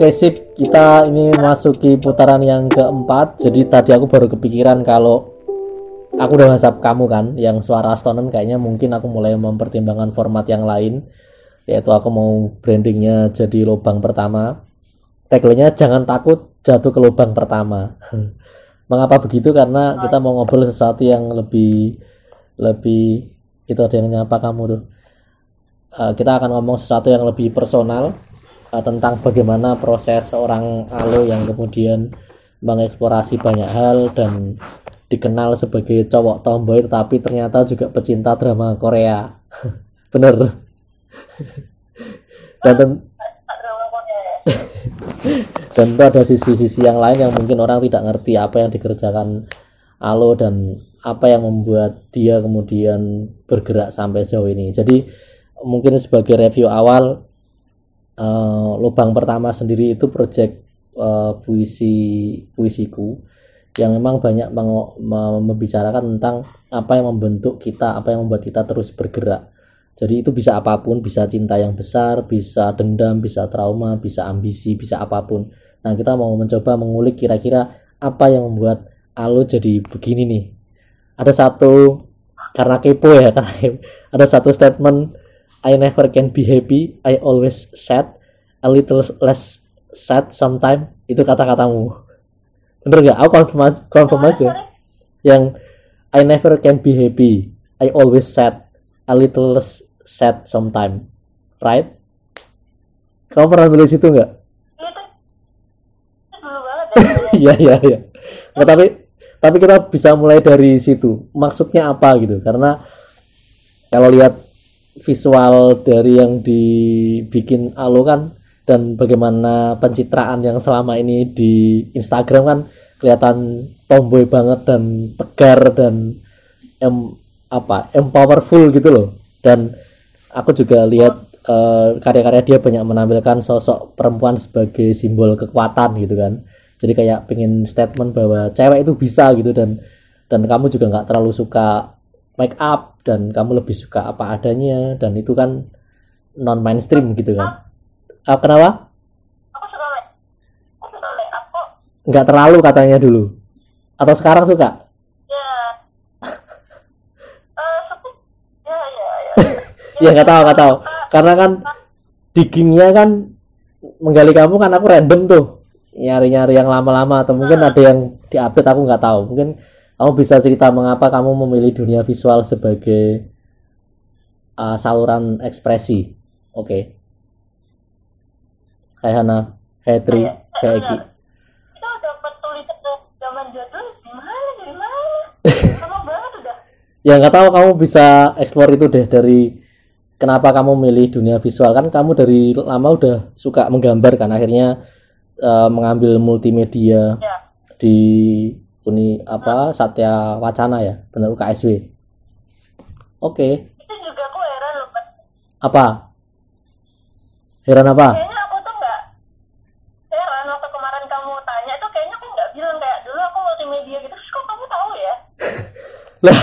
Oke sip, kita ini masuki putaran yang keempat. Jadi tadi aku baru kepikiran kalau aku udah WhatsApp kamu kan, yang suara stonen kayaknya mungkin aku mulai mempertimbangkan format yang lain, yaitu aku mau brandingnya jadi lubang pertama. Tagline-nya jangan takut jatuh ke lubang pertama. Mengapa begitu? Karena kita mau ngobrol sesuatu yang lebih lebih itu ada yang nyapa kamu tuh. Uh, kita akan ngomong sesuatu yang lebih personal uh, tentang bagaimana proses seorang alo yang kemudian mengeksplorasi banyak hal dan dikenal sebagai cowok tomboy tetapi ternyata juga pecinta drama Korea. Bener. Dan ten tentu ada sisi-sisi yang lain yang mungkin orang tidak ngerti apa yang dikerjakan Alo dan apa yang membuat dia kemudian bergerak sampai sejauh ini. Jadi mungkin sebagai review awal uh, lubang pertama sendiri itu project uh, puisi puisiku yang memang banyak membicarakan tentang apa yang membentuk kita, apa yang membuat kita terus bergerak. Jadi itu bisa apa pun, bisa cinta yang besar, bisa dendam, bisa trauma, bisa ambisi, bisa apa pun. Nah kita mau mencoba mengulik kira-kira apa yang membuat Alo jadi begini nih. Ada satu karena kepo ya, karena ada satu statement I never can be happy, I always sad, a little less sad sometime. Itu kata-katamu. Bener gak? Aku confirm, confirm aja. Yang I never can be happy, I always sad, a little less sad sometime. Right? Kamu pernah tulis itu nggak? Iya iya iya. Nah, tapi tapi kita bisa mulai dari situ. Maksudnya apa gitu? Karena kalau lihat visual dari yang dibikin Alo kan dan bagaimana pencitraan yang selama ini di Instagram kan kelihatan tomboy banget dan tegar dan em apa empowerful gitu loh. Dan aku juga lihat uh, karya-karya dia banyak menampilkan sosok perempuan sebagai simbol kekuatan gitu kan. Jadi kayak pengen statement bahwa cewek itu bisa gitu dan dan kamu juga nggak terlalu suka make up dan kamu lebih suka apa adanya dan itu kan non mainstream gitu kan. Ah, kenapa? Aku suka aku suka make up kok. Nggak terlalu katanya dulu. Atau sekarang suka? Ya. Uh, ya ya ya. Ya nggak tahu nggak tahu. Karena kan diggingnya kan menggali kamu kan aku random tuh. Nyari-nyari yang lama-lama atau mungkin ada yang diupdate aku nggak tahu. Mungkin kamu bisa cerita mengapa kamu memilih dunia visual sebagai uh, saluran ekspresi? Oke. Okay. Hai Hana, hai Tri, hai Eki. Kita dapat tulisan zaman jadul gimana dari mana? Lama banget udah. ya nggak tahu kamu bisa explore itu deh dari kenapa kamu milih dunia visual kan kamu dari lama udah suka menggambar kan akhirnya uh, mengambil multimedia ya. di Uni apa Satya Wacana ya? Benar UKSW oke. Okay. itu juga aku heran loh apa? Heran apa? Kayaknya aku tuh nggak heran waktu kemarin kamu tanya itu kayaknya aku nggak bilang kayak dulu aku multimedia gitu terus kok kamu tahu ya? Lah.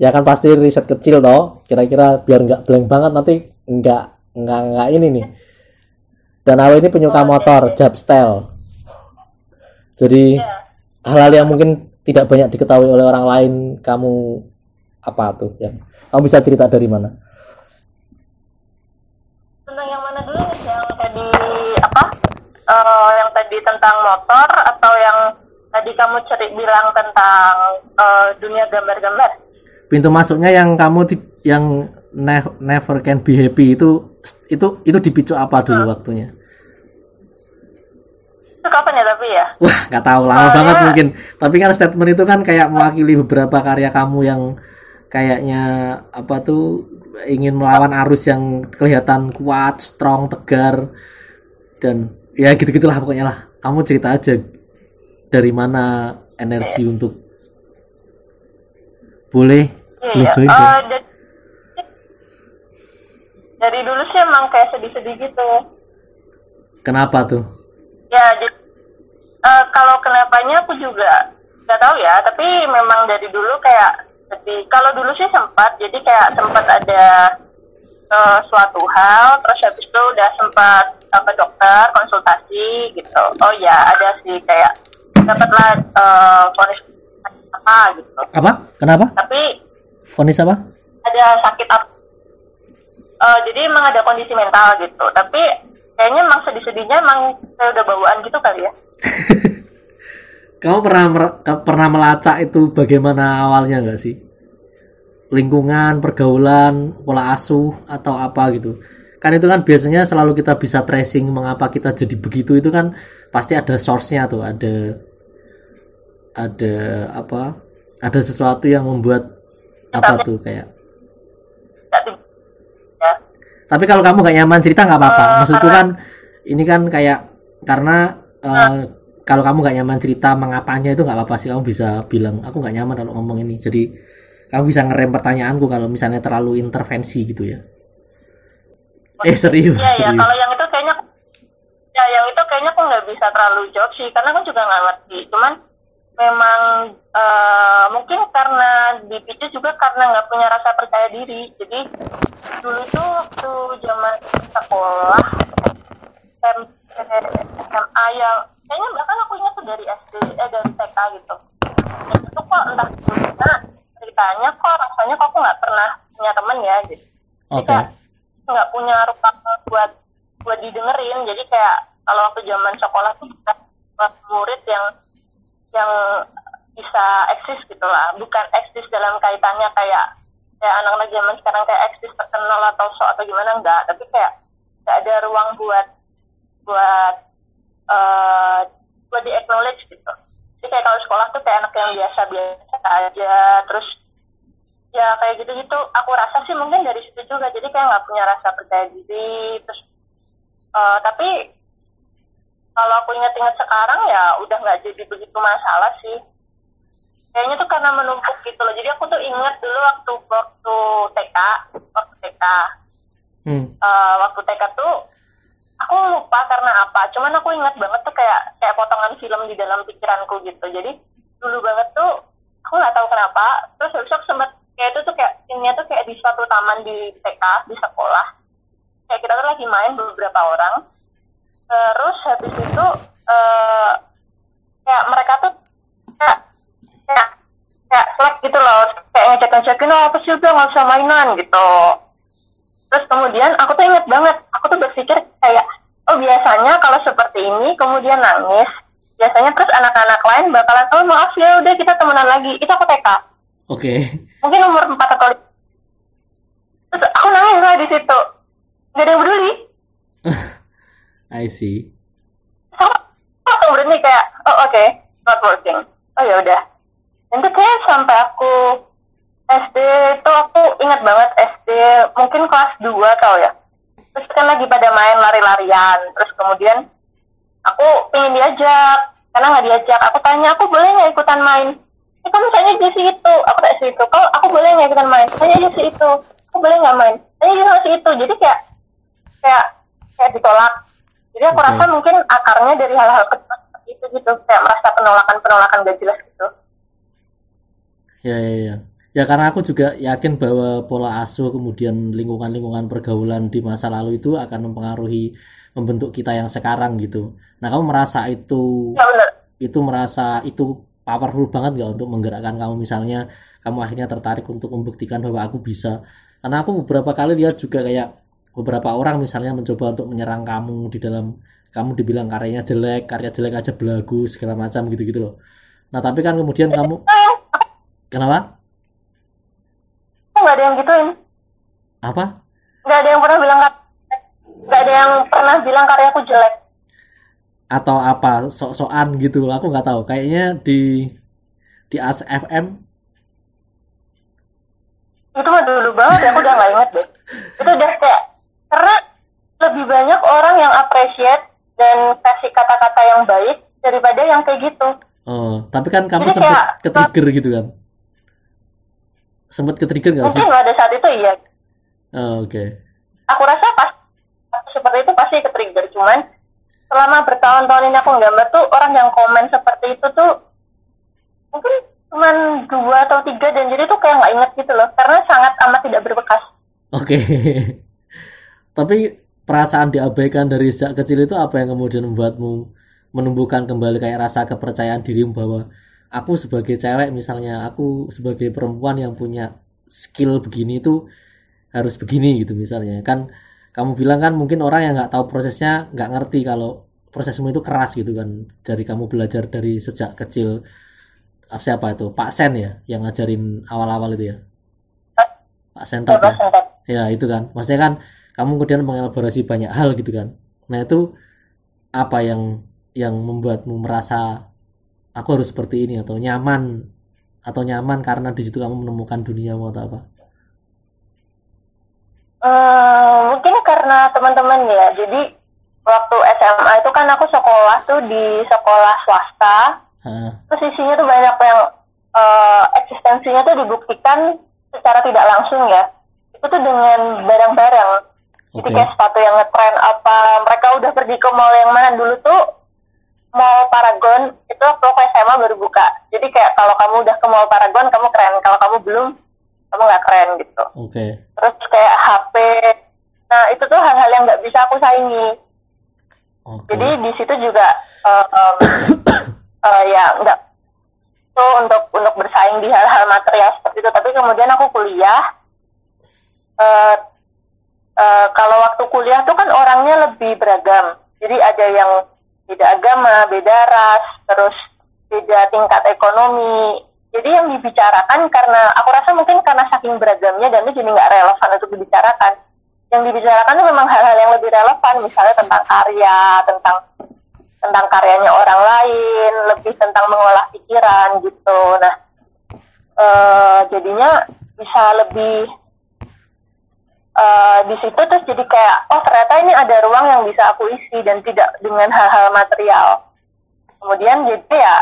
Ya kan pasti riset kecil toh kira-kira biar nggak blank banget nanti nggak nggak nggak ini nih dan aku ini penyuka motor, job style. Jadi iya. hal-hal yang mungkin tidak banyak diketahui oleh orang lain, kamu apa tuh yang kamu bisa cerita dari mana? Tentang yang mana dulu? Yang tadi apa? Uh, yang tadi tentang motor atau yang tadi kamu cerit bilang tentang uh, dunia gambar-gambar? Pintu masuknya yang kamu yang never can be happy itu itu itu dipicu apa dulu hmm. waktunya? Itu kapan ya tapi ya? Wah nggak tahu lama oh, banget ya. mungkin. Tapi kan statement itu kan kayak mewakili beberapa karya kamu yang kayaknya apa tuh ingin melawan arus yang kelihatan kuat, strong, tegar dan ya gitu gitulah pokoknya lah. Kamu cerita aja dari mana energi untuk boleh yeah, boleh join uh, dari dulu sih emang kayak sedih-sedih gitu. Kenapa tuh? Ya jadi uh, kalau kenapanya aku juga nggak tahu ya tapi memang dari dulu kayak sedih. Kalau dulu sih sempat jadi kayak sempat ada uh, suatu hal terus habis itu udah sempat ke dokter konsultasi gitu. Oh ya ada sih kayak dapatlah uh, vonis apa gitu. Apa? Kenapa? Tapi vonis apa? ada sakit apa uh, jadi emang ada kondisi mental gitu. Tapi kayaknya emang sedih-sedihnya emang saya udah bawaan gitu kali ya. Kamu pernah pernah melacak itu bagaimana awalnya nggak sih? Lingkungan pergaulan pola asuh atau apa gitu. Kan itu kan biasanya selalu kita bisa tracing mengapa kita jadi begitu. Itu kan pasti ada source-nya tuh. Ada ada apa? Ada sesuatu yang membuat apa tuh kayak ya. Tapi kalau kamu gak nyaman cerita nggak apa-apa. Uh, maksudku kan ini kan kayak karena uh, kalau kamu gak nyaman cerita mengapanya itu nggak apa-apa sih. Kamu bisa bilang aku gak nyaman kalau ngomong ini. Jadi kamu bisa ngerem pertanyaanku kalau misalnya terlalu intervensi gitu ya. Eh serius ya, serius. ya kalau yang itu kayaknya ya yang itu kayaknya aku nggak bisa terlalu jawab sih karena aku juga nggak ngerti. Cuman memang uh, mungkin karena dipicu juga karena nggak punya rasa percaya diri. Jadi dulu tuh waktu zaman sekolah SMA yang kayaknya bahkan aku ingat tuh dari SD eh dari TK gitu. Itu kok entah gimana ceritanya kok rasanya kok aku nggak pernah punya temen ya gitu Oke. Okay nggak punya ruang buat buat didengerin. Jadi kayak kalau waktu zaman sekolah tuh kita murid yang yang bisa eksis gitu lah. Bukan eksis dalam kaitannya kayak kayak anak-anak zaman sekarang kayak eksis terkenal atau so atau gimana enggak. Tapi kayak nggak ada ruang buat buat uh, buat di acknowledge gitu. Jadi kayak kalau sekolah tuh kayak anak yang biasa biasa aja. Terus ya kayak gitu-gitu aku rasa sih mungkin dari situ juga. Jadi kayak nggak punya rasa percaya diri. Terus uh, tapi kalau aku ingat-ingat sekarang ya udah nggak jadi begitu masalah sih. Kayaknya tuh karena menumpuk gitu loh. Jadi aku tuh ingat dulu waktu waktu TK waktu TK hmm. uh, waktu TK tuh aku lupa karena apa. Cuman aku ingat banget tuh kayak kayak potongan film di dalam pikiranku gitu. Jadi dulu banget tuh aku nggak tahu kenapa. Terus besok sempat kayak itu tuh kayak scene tuh kayak di suatu taman di TK di sekolah. Kayak kita tuh lagi main beberapa orang terus habis itu uh, kayak mereka tuh kayak kayak kayak selek gitu loh. Kayak ngecek ngecekin oh apa sih udah nggak usah mainan? gitu. Terus kemudian aku tuh inget banget aku tuh berpikir kayak oh biasanya kalau seperti ini kemudian nangis biasanya terus anak-anak lain bakalan oh maaf ya udah kita temenan lagi itu aku TK oke. Okay mungkin umur empat atau lima. Terus aku nangis lah di situ. Gak ada yang peduli I see. Sama aku berani kayak oh oke okay, not working. Oh ya udah. Itu kayak sampai aku SD itu aku ingat banget SD mungkin kelas 2 tau ya. Terus kan lagi pada main lari-larian. Terus kemudian aku ingin diajak karena nggak diajak. Aku tanya aku boleh nggak ikutan main? Eh kamu tanya Jesse itu. Aku tak itu kalau aku boleh nggak ikutan main? Tanya Jesse itu. Aku boleh nggak main? Tanya Jesse masih itu. Jadi kayak kayak kayak ditolak jadi aku okay. rasa mungkin akarnya dari hal-hal kecil seperti itu gitu kayak merasa penolakan penolakan gak jelas gitu. Ya ya ya. Ya karena aku juga yakin bahwa pola asuh kemudian lingkungan-lingkungan pergaulan di masa lalu itu akan mempengaruhi membentuk kita yang sekarang gitu. Nah kamu merasa itu ya, benar. itu merasa itu powerful banget gak untuk menggerakkan kamu? Misalnya kamu akhirnya tertarik untuk membuktikan bahwa aku bisa. Karena aku beberapa kali lihat juga kayak beberapa orang misalnya mencoba untuk menyerang kamu di dalam kamu dibilang karyanya jelek karya jelek aja belagu segala macam gitu gitu loh. Nah tapi kan kemudian kamu kenapa? Nggak ada yang gituin. Apa? Nggak ada yang pernah bilang nggak ada yang pernah bilang karyaku jelek. Atau apa sok-sokan gitu aku nggak tahu. Kayaknya di di ASFM itu mah dulu banget ya aku udah nggak inget deh. Itu udah kayak karena lebih banyak orang yang appreciate dan kasih kata-kata yang baik daripada yang kayak gitu oh tapi kan kamu Jadi sempat ketrigger gitu kan sempat ketrigger nggak sih mungkin pada saat itu iya oh, oke okay. aku rasa pas seperti itu pasti ketrigger cuman selama bertahun-tahun ini aku gambar tuh orang yang komen seperti itu tuh mungkin cuma dua atau tiga dan jadi tuh kayak nggak inget gitu loh karena sangat amat tidak berbekas. Oke. Okay. tapi perasaan diabaikan dari sejak kecil itu apa yang kemudian membuatmu menumbuhkan kembali kayak rasa kepercayaan dirimu bahwa aku sebagai cewek misalnya aku sebagai perempuan yang punya skill begini itu harus begini gitu misalnya. Kan kamu bilang kan mungkin orang yang nggak tahu prosesnya nggak ngerti kalau prosesmu itu keras gitu kan. Dari kamu belajar dari sejak kecil siapa itu? Pak Sen ya yang ngajarin awal-awal itu ya? Pak Sentot ya ya itu kan. Maksudnya kan kamu kemudian mengelaborasi banyak hal gitu kan nah itu apa yang yang membuatmu merasa aku harus seperti ini atau nyaman atau nyaman karena di situ kamu menemukan dunia atau apa Hmm, mungkin karena teman-teman ya. Jadi waktu SMA itu kan aku sekolah tuh di sekolah swasta. Terus isinya tuh banyak yang eh, eksistensinya tuh dibuktikan secara tidak langsung ya. Itu tuh dengan barang-barang. Jadi kayak sepatu yang ngetren. Apa. Mereka udah pergi ke mall yang mana? Dulu tuh mall Paragon itu waktu aku SMA baru buka. Jadi kayak kalau kamu udah ke mall Paragon kamu keren. Kalau kamu belum kamu nggak keren gitu. Oke. Terus kayak HP nah itu tuh hal-hal yang nggak bisa aku saingi. Oke. Jadi di situ juga eh, em, eh, ya nggak tuh untuk untuk bersaing di hal-hal material seperti itu. Tapi kemudian aku kuliah eh eh, kalau waktu kuliah tuh kan orangnya lebih beragam. Jadi ada yang beda agama beda ras terus beda tingkat ekonomi. Jadi yang dibicarakan karena aku rasa mungkin karena saking beragamnya dan itu jadi nggak relevan untuk dibicarakan. Yang dibicarakan itu memang hal-hal yang lebih relevan misalnya tentang karya tentang tentang karyanya orang lain lebih tentang mengolah pikiran gitu. Nah eh, jadinya bisa lebih eh, di situ terus jadi kayak oh ternyata ini ada ruang yang bisa aku isi dan tidak dengan hal-hal material. Kemudian jadi ya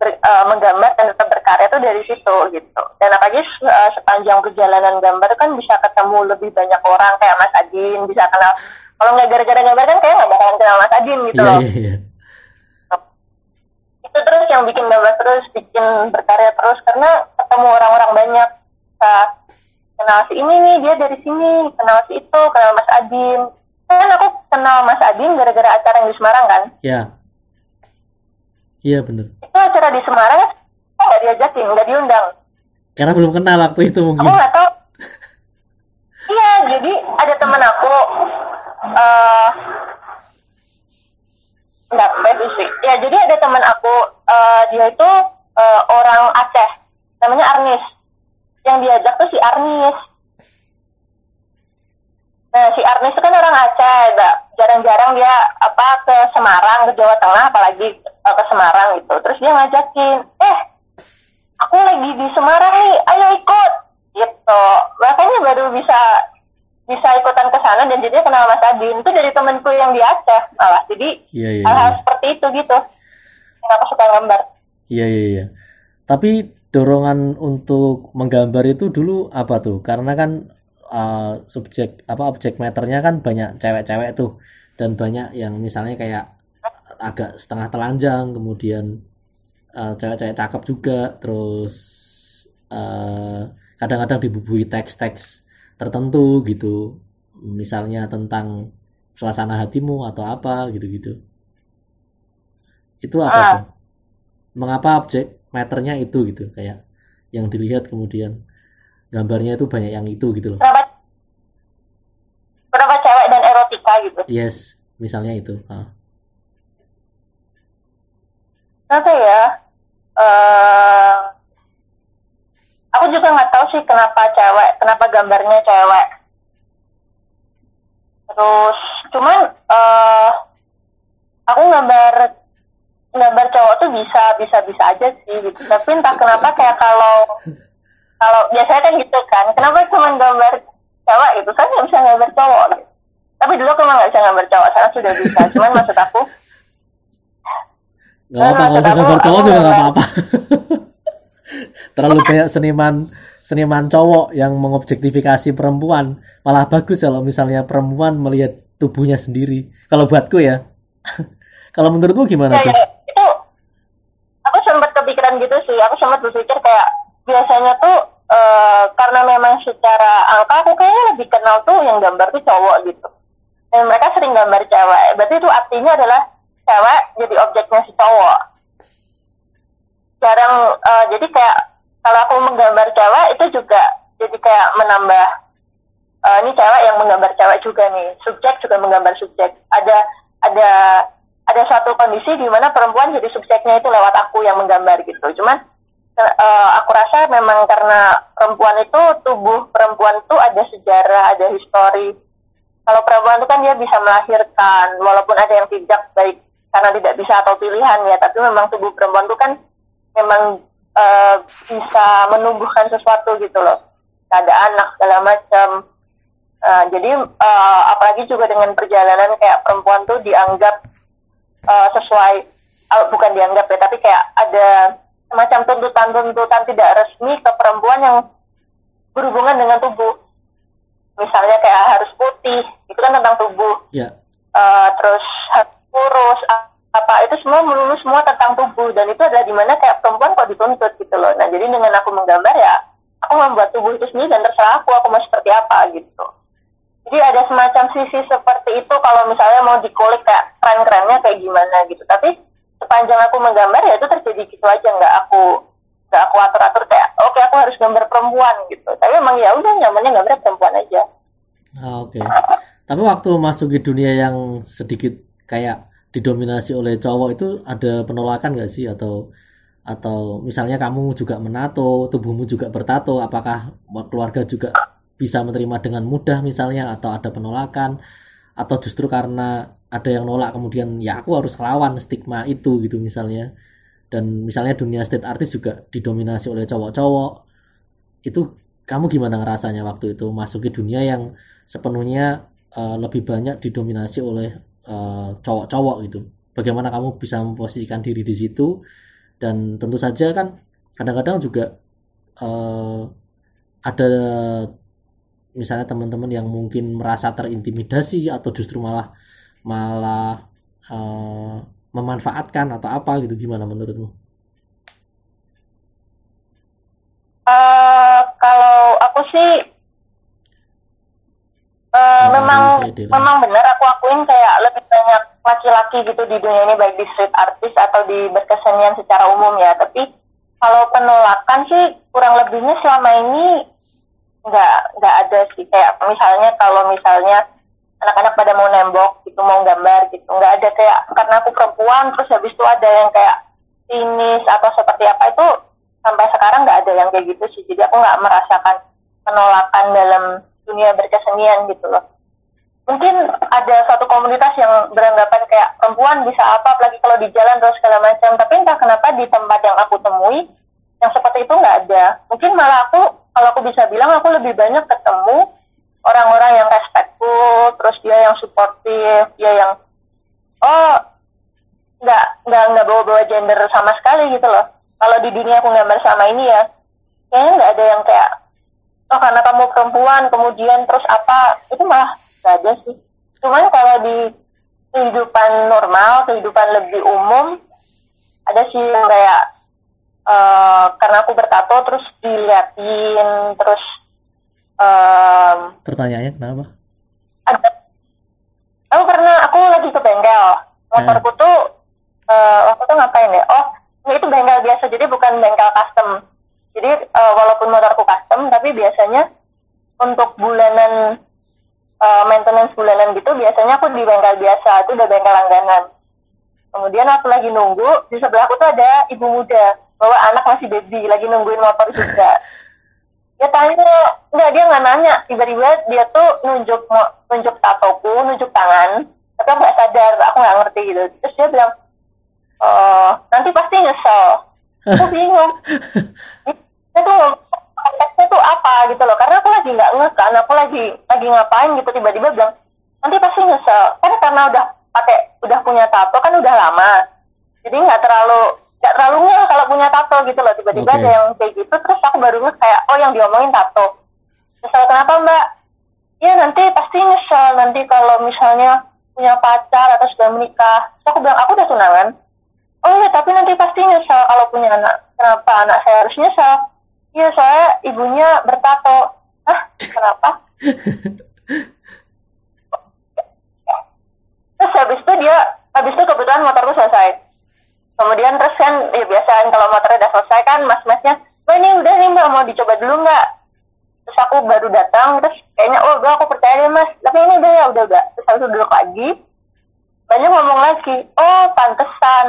ber- eh, menggambar dan tetap berkarya tuh dari situ gitu. Dan apalagi eh, sepanjang perjalanan gambar kan bisa ketemu lebih banyak orang kayak Mas Adin bisa kenal. Kalau nggak gara-gara gambar kan kayak nggak bakalan kenal Mas Adin gitu loh. iya iya. Itu terus yang bikin gambar terus bikin berkarya terus karena ketemu orang-orang banyak. Bisa kenal si ini nih dia dari sini kenal si itu kenal Mas Adin. Kan aku kenal Mas Adin gara-gara acara yang di Semarang kan? Ya. Iya bener. Itu acara di Semarang aku nggak diajakin nggak diundang. Karena belum kenal waktu itu mungkin. Aku nggak tahu. Iya jadi ada temen aku eh nggak spesifik ya jadi ada temen aku eh, dia itu eh, orang Aceh. Namanya Arnis yang diajak tuh si Arnis. Nah si Arnis itu kan orang Aceh jarang-jarang dia apa ke Semarang ke Jawa Tengah apalagi eh, ke Semarang gitu. Terus dia ngajakin eh aku lagi di Semarang nih ayo ikut. Gitu. Makanya baru bisa bisa ikutan ke sana dan jadinya kenal Mas Adin. Itu dari temenku yang di Aceh malah. Jadi iya iya hal-hal iya. seperti itu gitu. Aku suka gambar? Iya iya iya. Tapi dorongan untuk menggambar itu dulu apa tuh? Karena kan uh, subjek apa objek meternya kan banyak cewek-cewek tuh dan banyak yang misalnya kayak agak setengah telanjang, kemudian uh, cewek-cewek cakep juga, terus uh, kadang-kadang dibubuhi teks-teks tertentu gitu. Misalnya tentang suasana hatimu atau apa gitu-gitu. Itu apa Ah. tuh? mengapa objek meternya itu gitu kayak yang dilihat kemudian gambarnya itu banyak yang itu gitu loh. Kenapa cewek dan erotika gitu? Yes misalnya itu ah. kenapa ya eh aku juga nggak tahu sih kenapa cewek kenapa gambarnya cewek. Terus cuman eh aku gambar gambar cowok tuh bisa bisa bisa aja sih gitu. Tapi entah kenapa kayak kalau kalau biasanya kan gitu kan. Kenapa cuma gambar cewek gitu? Kan nggak bisa gambar cowok gitu. tapi dulu aku emang nggak bisa gambar cowok sekarang sudah bisa. Cuman maksud aku nggak apa-apa kalau aku- gambar cowok juga nggak apa-apa. Terlalu banyak seniman seniman cowok yang mengobjektifikasi perempuan. Malah bagus kalau misalnya perempuan melihat tubuhnya sendiri. Kalau buatku ya. Kalau menurutmu gimana ya, tuh? ya, itu sempat kepikiran gitu sih. Aku sempat berpikir kayak biasanya tuh uh, karena memang secara angka aku kayaknya lebih kenal tuh yang gambar tuh cowok gitu. Dan mereka sering gambar cewek. Berarti itu artinya adalah cewek jadi objeknya si cowok. Jarang uh, jadi kayak kalau aku menggambar cewek itu juga jadi kayak menambah uh, ini cewek yang menggambar cewek juga nih. Subjek juga menggambar subjek. Ada ada ada suatu kondisi di mana perempuan jadi subjeknya itu lewat aku yang menggambar gitu. Cuman uh, aku rasa memang karena perempuan itu tubuh perempuan itu ada sejarah ada histori. Kalau perempuan itu kan dia bisa melahirkan walaupun ada yang tidak baik karena tidak bisa atau pilihan ya. Tapi memang tubuh perempuan itu kan memang uh, bisa menumbuhkan sesuatu gitu loh. Ada anak segala macam. Uh, jadi uh, apalagi juga dengan perjalanan kayak perempuan tuh dianggap uh, sesuai uh, bukan dianggap ya tapi kayak ada semacam tuntutan-tuntutan tidak resmi ke perempuan yang berhubungan dengan tubuh misalnya kayak harus putih itu kan tentang tubuh yeah. Ya. uh, terus harus kurus apa itu semua melulu semua tentang tubuh dan itu adalah di mana kayak perempuan kok dituntut gitu loh nah jadi dengan aku menggambar ya aku membuat tubuh itu sendiri dan terserah aku aku mau seperti apa gitu jadi ada semacam sisi seperti itu kalau misalnya mau dikulik kayak keren-kerennya kayak gimana gitu. Tapi sepanjang aku menggambar ya itu terjadi gitu aja. Nggak aku nggak aku atur-atur kayak oke okay, aku harus gambar perempuan gitu. Tapi emang ya udah nyamannya gambar perempuan aja. Ah, oke. Okay. tapi waktu masuk ke dunia yang sedikit kayak didominasi oleh cowok itu ada penolakan nggak sih? Atau atau misalnya kamu juga menato tubuhmu juga bertato apakah keluarga juga bisa menerima dengan mudah misalnya atau ada penolakan atau justru karena ada yang nolak kemudian ya aku harus lawan stigma itu gitu misalnya. Dan misalnya dunia state artist juga didominasi oleh cowok-cowok. Itu kamu gimana ngerasanya waktu itu masuk ke dunia yang sepenuhnya uh, lebih banyak didominasi oleh uh, cowok-cowok gitu? Bagaimana kamu bisa memposisikan diri di situ? Dan tentu saja kan kadang-kadang juga uh, ada misalnya teman-teman yang mungkin merasa terintimidasi atau justru malah malah uh, memanfaatkan atau apa gitu gimana menurutmu? Uh, kalau aku sih uh, memang memang benar aku akuin kayak lebih banyak laki-laki gitu di dunia ini baik di street artist atau di berkesenian secara umum ya tapi kalau penolakan sih kurang lebihnya selama ini nggak nggak ada sih. Kayak misalnya kalau misalnya anak-anak pada mau nembok gitu mau gambar gitu nggak ada. Kayak karena aku perempuan terus habis itu ada yang kayak sinis atau seperti apa itu sampai sekarang nggak ada yang kayak gitu sih. Jadi aku nggak merasakan penolakan dalam dunia berkesenian gitu loh. Mungkin ada satu komunitas yang beranggapan kayak perempuan bisa apa apalagi kalau di jalan terus segala macam. Tapi entah kenapa di tempat yang aku temui yang seperti itu nggak ada. Mungkin malah aku kalau aku bisa bilang aku lebih banyak ketemu orang-orang yang respectful terus dia yang supportive dia yang oh nggak nggak nggak bawa-bawa gender sama sekali gitu loh. Kalau di dunia aku gambar sama ini ya kayaknya nggak ada yang kayak oh karena kamu perempuan kemudian terus apa itu malah nggak ada sih. Cuman kalau di kehidupan normal kehidupan lebih umum ada sih kayak uh, karena aku bertato terus diliatin terus um, pertanyaannya kenapa? ada aku karena aku lagi ke bengkel. Motorku tuh uh, waktu itu ngapain ya? Oh ini itu bengkel biasa jadi bukan bengkel custom. Jadi uh, walaupun motorku custom tapi biasanya untuk bulanan uh, maintenance bulanan gitu biasanya aku di bengkel biasa itu udah bengkel langganan kemudian aku lagi nunggu di sebelah aku tuh ada ibu muda bawa anak masih baby lagi nungguin motor juga. Dia tanya nggak dia nggak nanya. Tiba-tiba dia tuh nunjuk nunjuk tatoku nunjuk tangan. Tapi aku nggak sadar aku nggak ngerti gitu. Terus dia bilang oh nanti pasti nyesel. Aku bingung. Itu konteksnya tuh apa? gitu loh. Karena aku lagi nggak ngeh kan aku lagi lagi ngapain gitu. Tiba-tiba bilang nanti pasti nyesel. Kan karena udah pakai udah punya tato kan udah lama. Jadi nggak terlalu nggak terlalu ngeh kalau punya tato gitu loh. Tiba-tiba okay. ada yang kayak gitu terus aku baru kayak oh yang diomongin tato. Nyesel kenapa mbak? Ya nanti pasti nyesel. Nanti kalau misalnya punya pacar atau sudah menikah. Terus aku bilang aku udah tunangan. Oh iya tapi nanti pasti nyesel kalau punya anak. Kenapa? Anak saya harus nyesel. Iya saya ibunya bertato. Ah kenapa terus habis itu dia habis itu kebetulan motorku selesai. Kemudian terus kan ya biasa kan kalau motornya udah selesai kan mas-masnya oh ini udah nih mbak mau dicoba dulu nggak? Terus aku baru datang terus kayaknya oh udah aku percaya deh mas. Tapi ini udah ya udah udah. Terus aku duduk lagi. Banyak ngomong lagi oh pantesan.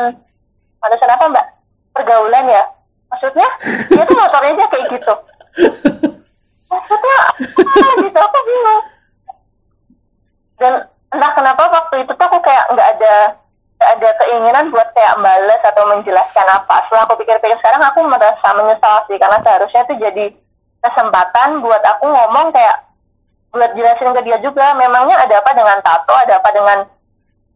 Pantesan apa mbak? Pergaulan ya. Maksudnya? Dia tuh motornya aja kayak gitu. Maksudnya apa? Gitu aku bingung. Dan entah kenapa waktu itu tuh aku kayak nggak ada nggak ada keinginan buat kayak balas atau menjelaskan apa. Setelah aku pikir-pikir sekarang aku merasa menyesal sih karena seharusnya itu jadi kesempatan buat aku ngomong kayak buat jelasin ke dia juga memangnya ada apa dengan tato? Ada apa dengan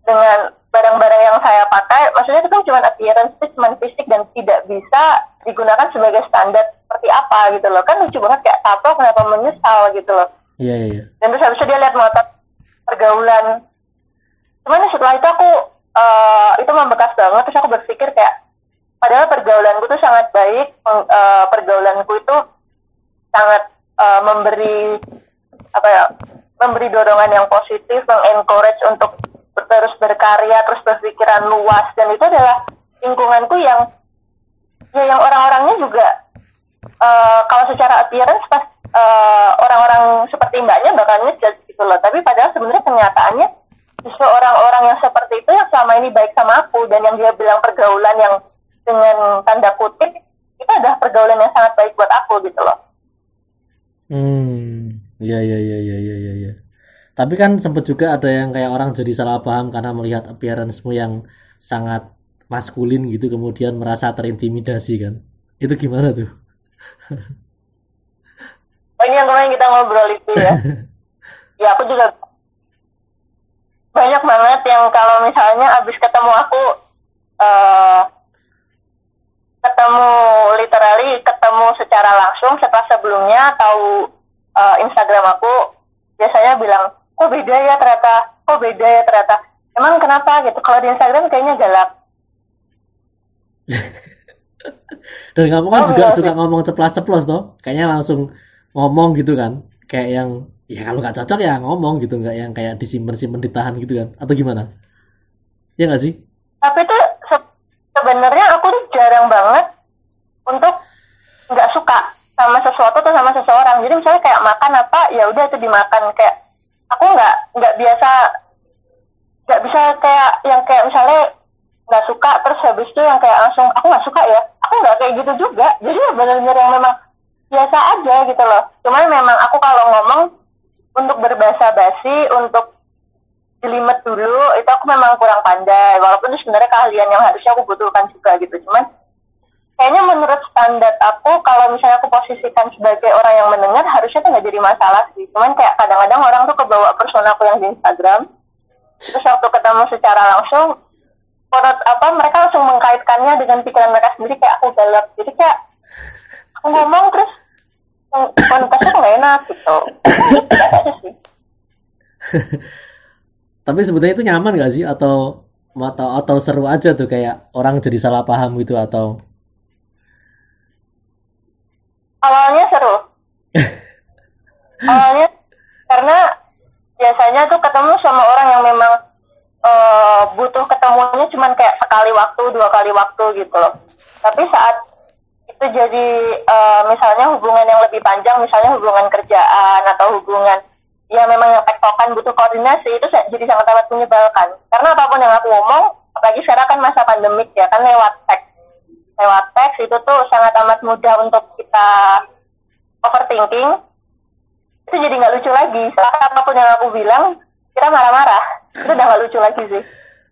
dengan barang-barang yang saya pakai? Maksudnya itu kan cuma appearance itu cuma fisik dan tidak bisa digunakan sebagai standar seperti apa gitu loh. Kan lucu banget kayak tato kenapa menyesal gitu loh. Iya iya iya. dan terus habis itu dia lihat motor pergaulan. Cuman setelah itu aku eh, itu membekas banget terus aku berpikir kayak padahal pergaulanku tuh sangat baik eh, pergaulanku itu sangat eh, memberi apa ya memberi dorongan yang positif mengencourage untuk terus berkarya terus berpikiran luas dan itu adalah lingkunganku yang ya yang orang-orangnya juga eh, kalau secara appearance pas eh, orang-orang seperti mbaknya bakal ngejudge gitu loh tapi padahal sebenarnya kenyataannya justru orang-orang yang seperti itu yang selama ini baik sama aku dan yang dia bilang pergaulan yang dengan tanda kutip itu adalah pergaulan yang sangat baik buat aku gitu loh Hmm, iya iya iya iya iya iya. iya. Tapi kan sempat juga ada yang kayak orang jadi salah paham karena melihat appearance-mu yang sangat maskulin gitu kemudian merasa terintimidasi kan. Itu gimana tuh? oh ini yang kemarin kita ngobrol itu ya. Ya aku juga banyak banget yang kalau misalnya abis ketemu aku eh ketemu literally ketemu secara langsung setelah sebelumnya tahu eh, Instagram aku biasanya bilang kok beda ya ternyata? Kok beda ya ternyata? Emang kenapa gitu? Kalau di Instagram kayaknya galak. Dan kamu kan Oh, juga iya, suka ngomong ceplas-ceplos toh? Kayaknya langsung ngomong gitu kan. Kayak yang ya kalau nggak cocok ya ngomong gitu, nggak yang kayak disimpan-simpan ditahan gitu kan. Atau gimana? Ya nggak sih? tapi tuh se- sebenarnya aku tuh jarang banget untuk nggak suka sama sesuatu atau sama seseorang jadi misalnya kayak makan apa ya udah itu dimakan kayak aku nggak nggak biasa nggak bisa kayak yang kayak misalnya nggak suka terus habis itu yang kayak langsung aku nggak suka ya aku nggak kayak gitu juga jadi ya benar-benar yang memang biasa aja gitu loh. Cuman memang aku kalau ngomong untuk berbahasa basi untuk jelimet dulu itu aku memang kurang pandai. Walaupun itu sebenarnya keahlian yang harusnya aku butuhkan juga gitu. Cuman kayaknya menurut standar aku kalau misalnya aku posisikan sebagai orang yang mendengar harusnya tuh nggak jadi masalah sih. Cuman kayak kadang-kadang orang tuh kebawa persona aku yang di Instagram. Terus waktu ketemu secara langsung apa mereka langsung mengkaitkannya dengan pikiran mereka sendiri kayak aku galak. Jadi kayak aku ngomong terus konotasinya nggak enak gitu. Tapi sebetulnya itu nyaman nggak sih? Atau atau atau seru aja tuh kayak orang jadi salah paham gitu atau? Awalnya seru. Awalnya karena biasanya tuh ketemu sama orang yang memang eh, butuh ketemunya cuman kayak sekali waktu dua kali waktu gitu loh. Tapi saat itu jadi eh, misalnya hubungan yang lebih panjang misalnya hubungan kerjaan atau hubungan ya memang yang tektokan butuh koordinasi itu jadi sangat amat menyebalkan. Karena apa pun yang aku ngomong apalagi sekarang kan masa pandemik ya kan lewat teks. Lewat teks itu tuh sangat amat mudah untuk kita overthinking. Itu jadi nggak lucu lagi. Soalnya apa pun yang aku bilang kita marah-marah. Itu udah nggak lucu lagi sih.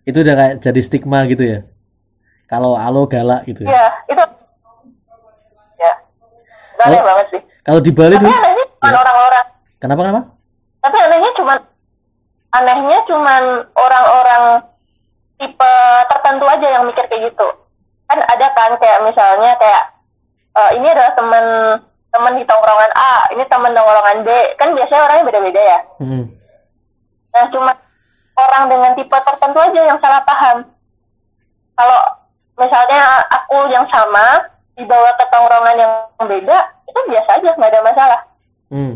Itu udah kayak jadi stigma gitu ya? Kalau alo galak gitu ya? ya Itu aneh Oh. banget sih Kalau di Bali tapi dulu, anehnya cuma Ya. orang-orang kenapa kenapa? tapi anehnya cuma anehnya cuman orang-orang tipe tertentu aja yang mikir kayak gitu kan ada kan kayak misalnya kayak eh, ini adalah teman teman di tongkrongan A ini teman tongkrongan B kan biasanya orangnya beda-beda ya Hmm. nah cuma orang dengan tipe tertentu aja yang salah paham kalau misalnya aku yang sama dibawa ke tongkrongan yang beda itu biasa aja nggak ada masalah. Hmm.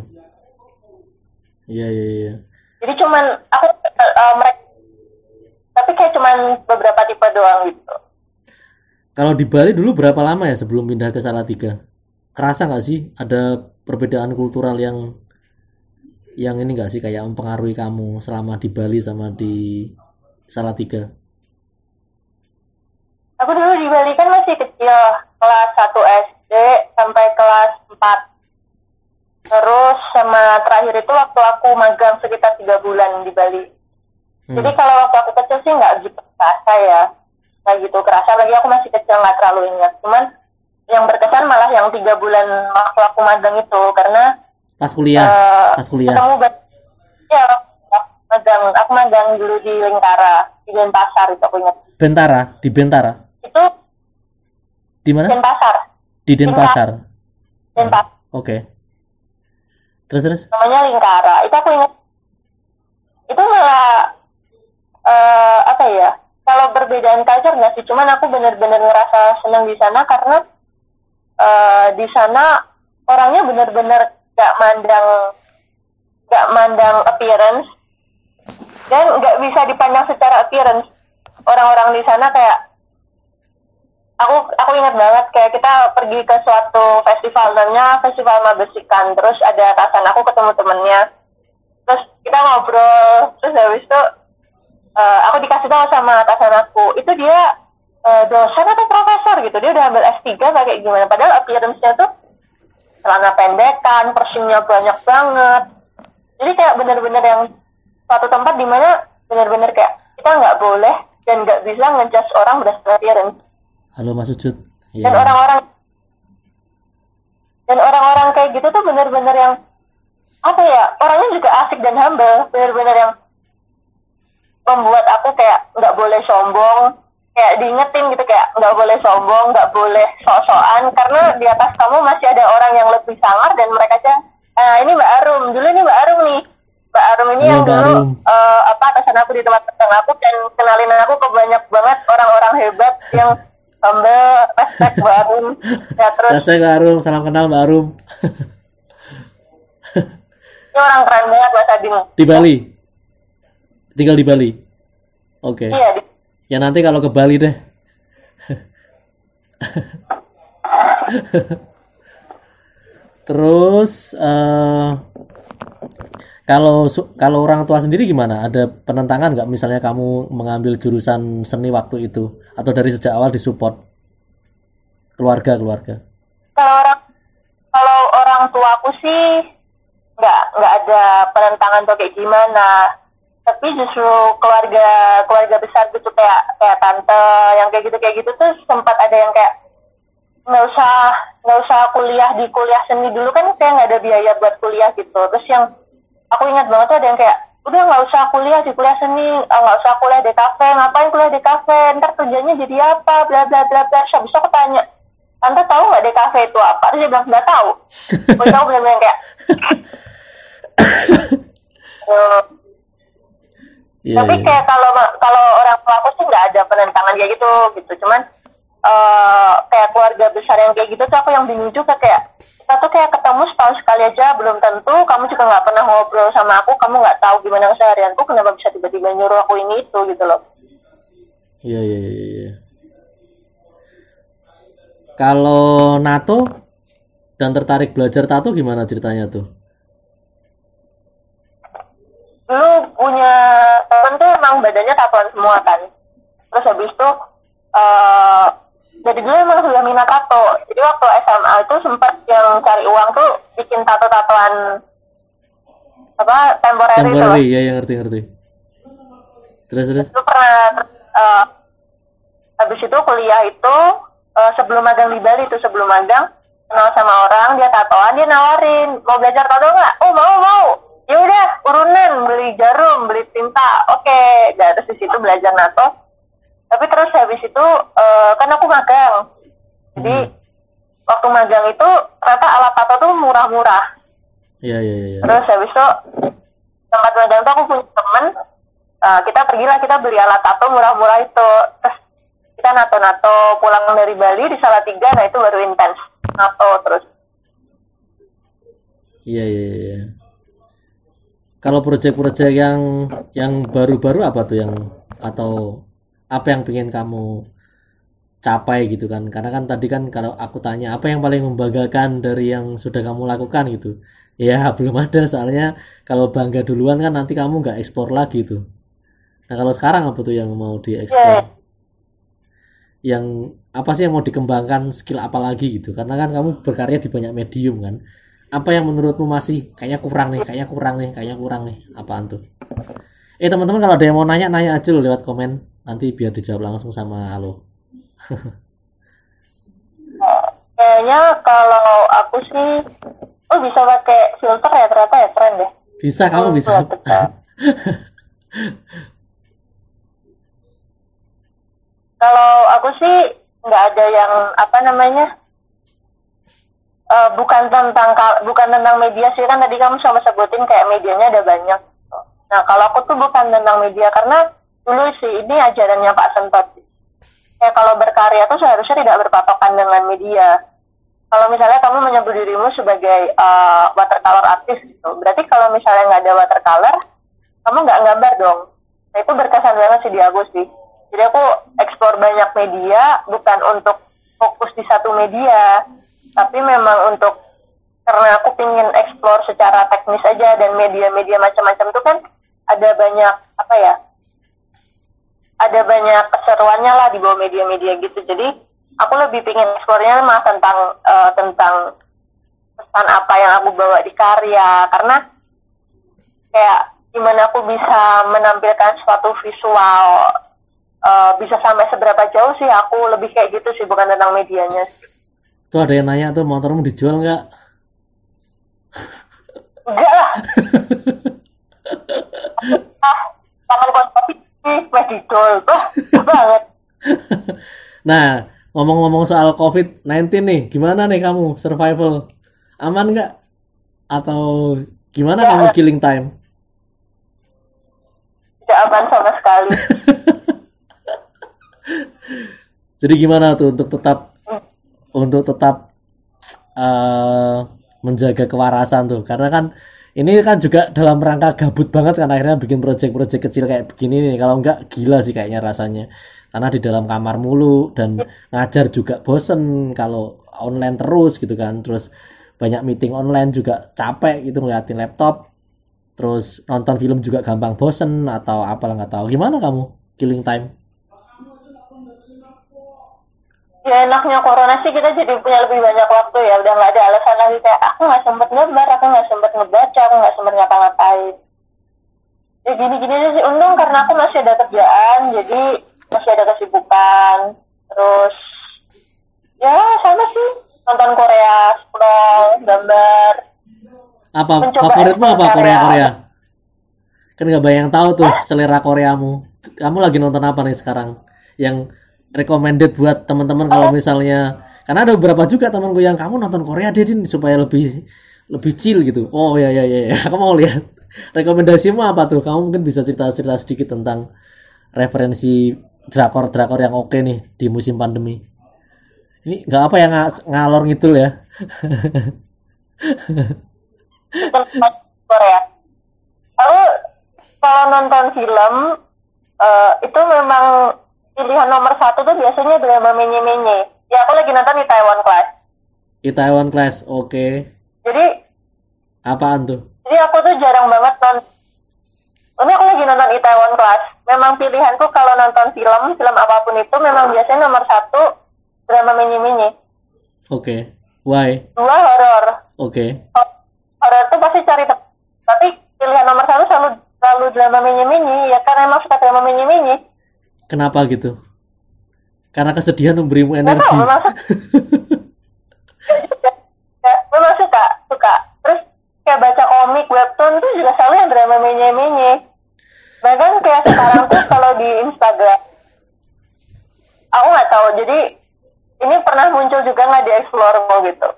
Iya iya iya. Jadi cuman aku uh, mereka tapi kayak cuman beberapa tipe doang gitu. Kalau di Bali dulu berapa lama ya sebelum pindah ke Salatiga? Kerasa nggak sih ada perbedaan kultural yang yang ini nggak sih kayak mempengaruhi kamu selama di Bali sama di Salatiga? Aku dulu di Bali kan masih kecil kelas 1 SD sampai kelas 4 terus sama terakhir itu waktu aku magang sekitar tiga bulan di Bali. Hmm. jadi kalau waktu aku kecil sih nggak gitu kerasa ya. Nggak gitu kerasa lagi aku masih kecil nggak terlalu ingat. Cuman yang berkesan malah yang tiga bulan waktu aku magang itu karena pas kuliah? uh, pas kuliah? ketemu ya magang. Aku magang dulu di Lingkara di Denpasar itu aku ingat. Bentara? Di Bentara? Itu di mana? Denpasar. Di Denpasar. Denpasar. Oke. Okay. terus terus? Namanya Lingkara. Itu aku ingat. Itu malah uh, apa ya? Kalau perbedaan culture nggak sih? Cuman aku benar-benar ngerasa senang di sana karena uh, di sana orangnya benar-benar gak mandang gak mandang appearance. Dan nggak bisa dipandang secara appearance. Orang-orang di sana kayak aku aku ingat banget kayak kita pergi ke suatu festival namanya festival Mabesikan. Terus ada atasan aku ketemu temennya. Terus kita ngobrol terus habis itu uh, aku dikasih tahu sama atasan aku itu dia uh, dosen atau profesor? Gitu. Dia udah ambil S3 kayak gimana. Padahal appearance-nya tuh celana pendekan persimnya banyak banget. Jadi kayak bener-bener yang suatu tempat di mana bener-bener kayak kita nggak boleh dan nggak bisa ngejudge orang berdasarkan appearance halo Mas Ucut. Yeah. dan orang-orang dan orang-orang kayak gitu tuh bener-bener yang apa ya orangnya juga asik dan humble. Bener-bener yang membuat aku kayak nggak boleh sombong kayak diingetin gitu kayak nggak boleh sombong nggak boleh sok-sokan. Karena di atas kamu masih ada orang yang lebih sangar dan mereka aja ah ini Mbak Arum. Dulu ini Mbak Arum nih. Mbak Arum ini Halo, yang dulu uh, apa atasan aku di tempat kerja aku dan kenalin aku ke banyak banget orang-orang hebat yang humble respect Mbak Arum. Ya terus? Respect Mbak Arum salam kenal Mbak Arum. Ini orang keren banget Mbak Sading di Bali? Tinggal di Bali? Oke. Okay. iya di Ya nanti kalau ke Bali deh. Terus uh, kalau kalau orang tua sendiri gimana? Ada penentangan nggak misalnya kamu mengambil jurusan seni waktu itu atau dari sejak awal disupport keluarga keluarga? Kalau orang kalau orang tua aku sih nggak nggak ada penentangan tuh kayak gimana tapi justru keluarga keluarga besar gitu kayak kayak tante yang kayak gitu kayak gitu tuh sempat ada yang kayak nggak usah nggak usah kuliah di kuliah seni dulu kan kayak nggak ada biaya buat kuliah gitu terus yang aku ingat banget tuh ada yang kayak udah nggak usah kuliah di kuliah seni eh, nggak usah kuliah di kafe ngapain kuliah di kafe ntar tujuannya jadi apa bla bla bla bla habis aku tanya tante tahu nggak di kafe itu apa terus dia bilang nggak tahu aku tahu benar-benar kayak Yeah, Tapi yeah. kayak kalau kalau orang tua aku sih nggak ada penentangan kayak gitu gitu. Cuman uh, kayak keluarga besar yang kayak gitu tuh aku yang bingung juga kayak kita tuh kayak ketemu setahun sekali aja belum tentu kamu juga nggak pernah ngobrol sama aku kamu nggak tahu gimana keseharianku kenapa bisa tiba-tiba nyuruh aku ini itu gitu loh. Iya iya iya iya. Kalau NATO dan tertarik belajar tato gimana ceritanya tuh? Dulu punya temen tuh emang badannya tatoan semua kan. Terus habis itu uh, jadi dulu emang sudah minat tato. Jadi waktu SMA itu sempat yang cari uang tuh bikin tato-tatoan apa temporary temporary ya yang ngerti ngerti. Terus terus? Itu pernah uh, habis itu kuliah itu uh, sebelum magang di Bali itu sebelum magang kenal sama orang dia tatoan dia nawarin mau belajar tato nggak? Oh mau mau. Ya udah urunan beli jarum beli tinta. Oke. Okay. dari situ belajar nato tapi terus habis itu uh, kan aku magang. Jadi hmm. waktu magang itu ternyata alat tato tuh murah-murah. Iya iya iya terus habis itu tempat magang tuh aku punya temen. Uh, kita pergilah kita beli alat tato murah-murah itu. Terus kita nato-nato pulang dari Bali di Salatiga nah itu baru intens. Nato terus. Iya iya iya. Kalau proyek-proyek yang yang baru-baru apa tuh yang atau apa yang pengen kamu capai gitu kan? Karena kan tadi kan kalau aku tanya apa yang paling membanggakan dari yang sudah kamu lakukan gitu. Ya belum ada soalnya kalau bangga duluan kan nanti kamu nggak ekspor lagi tuh. Nah kalau sekarang apa tuh yang mau diekspor? Ya, Yang apa sih yang mau dikembangkan skill apa lagi gitu? Karena kan kamu berkarya di banyak medium kan. Apa yang menurutmu masih kayaknya kurang nih, kayaknya kurang nih, kayaknya kurang nih? Apaan tuh? Eh teman-teman kalau ada yang mau nanya nanya aja loh lewat komen nanti biar dijawab langsung sama Halo. kayaknya kalau aku sih oh bisa pakai filter ya ternyata ya keren deh. Bisa kamu bisa. Kalau aku sih nggak ada yang apa namanya eh, bukan tentang bukan tentang media sih kan tadi kamu sama sebutin kayak medianya ada banyak. Nah kalau aku tuh bukan tentang media karena dulu sih ini ajarannya Pak Sentot. Ya kalau berkarya tuh seharusnya tidak berpatokan dengan media. Kalau misalnya kamu menyebut dirimu sebagai eh, watercolor artist gitu, berarti kalau misalnya nggak ada watercolor, kamu nggak gambar dong. Nah itu berkesan banget sih di aku sih. Jadi aku eksplor banyak media bukan untuk fokus di satu media, tapi memang untuk karena aku pingin eksplor secara teknis aja dan media-media macam-macam itu kan ada banyak apa ya? Ada banyak keseruannya lah di bawah media-media gitu. Jadi aku lebih pingin eksplornya mah tentang eh, tentang pesan apa yang aku bawa di karya karena kayak gimana aku bisa menampilkan suatu visual eh, bisa sampai seberapa jauh sih aku lebih kayak gitu sih bukan tentang medianya Tuh ada yang nanya tuh motormu dijual nggak? enggak lah ah taman tuh banget Nah, ngomong-ngomong soal COVID-19 nih, gimana nih kamu survival? Aman nggak? Atau gimana Ya. kamu killing time? tidak aman sama sekali Jadi gimana tuh untuk tetap untuk tetap eh, menjaga kewarasan tuh? Karena kan ini kan juga dalam rangka gabut banget kan akhirnya bikin project-project kecil kayak begini nih. Kalau enggak gila sih kayaknya rasanya. Karena di dalam kamar mulu dan ngajar juga bosen kalau online terus gitu kan. Terus banyak meeting online juga capek gitu ngeliatin laptop. Terus nonton film juga gampang bosen atau apalah nggak tahu. Gimana kamu killing time? Ya enaknya corona sih kita jadi punya lebih banyak waktu ya udah nggak ada alasan lagi kayak aku nggak sempet ngebar aku nggak sempet ngebaca aku nggak sempet ngapa-ngapain ya gini-gini aja sih untung karena aku masih ada kerjaan jadi masih ada kesibukan terus ya sama sih nonton Korea scroll gambar Apa favoritmu apa Korea. Korea? Kan nggak bayang tahu tuh selera Koreamu. Kamu lagi nonton apa nih sekarang? Yang recommended buat teman-teman kalau misalnya karena ada beberapa juga temanku yang kamu nonton Korea deh Din, supaya lebih lebih chill gitu. Oh ya ya ya, ya. aku mau lihat. Rekomendasimu apa tuh? Kamu mungkin bisa cerita-cerita sedikit tentang referensi drakor-drakor yang oke nih di musim pandemi. Ini nggak apa yang nga- ngalor ngidul ya. Korea aku kalau nonton film eh, itu memang pilihan nomor satu tuh biasanya drama menye-menye ya aku lagi nonton di Taiwan Class Itaewon Class, oke. jadi Apaan tuh? jadi aku tuh jarang banget nonton ini aku lagi nonton Itaewon Class memang pilihanku kalau nonton film film apa pun itu memang biasanya nomor satu drama menye-menye Oke. Why? dua horor Oke. horor tuh pasti cari tapi pilihan nomor satu selalu selalu drama menye-menye ya karena emang suka drama menye-menye Kenapa gitu? Karena kesedihan memberimu energi. tahu, memang suka. memang suka, suka. Terus kayak baca komik, webtoon tuh juga selalu yang drama menye-menye. Bahkan kayak sekarang tuh kalau di Instagram, aku nggak tahu. Jadi ini pernah muncul juga nggak di Explore gitu.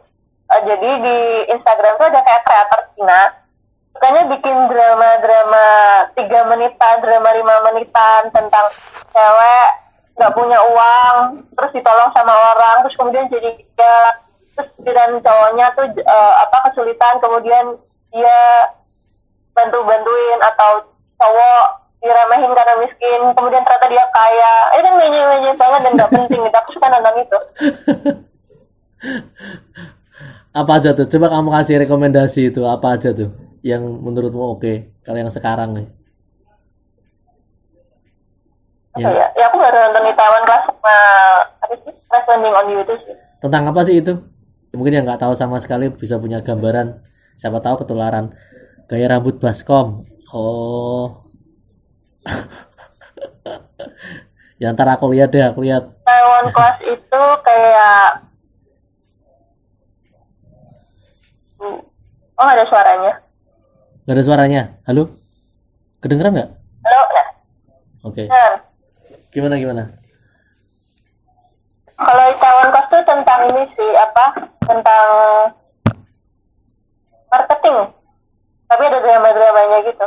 Eh, jadi di Instagram tuh ada kayak kreator Cina, sukanya bikin drama-drama tiga menitan, drama lima menitan tentang cewek nggak punya uang, terus ditolong sama orang, terus kemudian jadi tiga, terus dan cowoknya tuh eh, apa kesulitan, kemudian dia bantu-bantuin atau cowok diremehin karena miskin kemudian ternyata dia kaya. Itu kan menye-menye banget dan gak penting gitu. Aku suka nonton itu. Apa aja tuh? Coba kamu kasih rekomendasi itu apa aja tuh yang menurutmu oke kalau yang sekarang nih? Apa ya ya aku baru nonton di Taiwan kelas sama apa sih Crash Landing on You itu sih. Tentang apa sih itu? Mungkin yang nggak tahu sama sekali bisa punya gambaran. Siapa tahu ketularan. Gaya rambut baskom. Oh. Ya ntar aku lihat deh aku lihat. Taiwan Class itu kayak oh ada suaranya nggak ada suaranya. Halo? Kedengeran nggak? Halo. Oke. Benar. gimana gimana? Kalau Taiwan Class itu tentang ini sih apa tentang marketing. Tapi ada drama-dramanya gitu.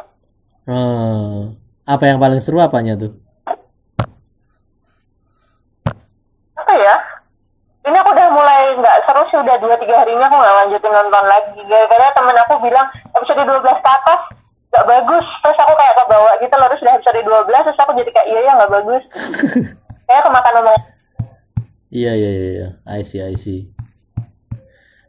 Hmm, apa yang paling seru apanya tuh apa ya ini aku udah mulai nggak seru sih udah dua tiga harinya aku nggak lanjutin nonton lagi gara-gara temen aku bilang episode 12 ke atas nggak bagus terus aku kayak kebawa gitu loh terus udah episode 12 terus aku jadi kayak iya ya nggak bagus kayak kemakan omong Iya iya iya, iya. I see I see.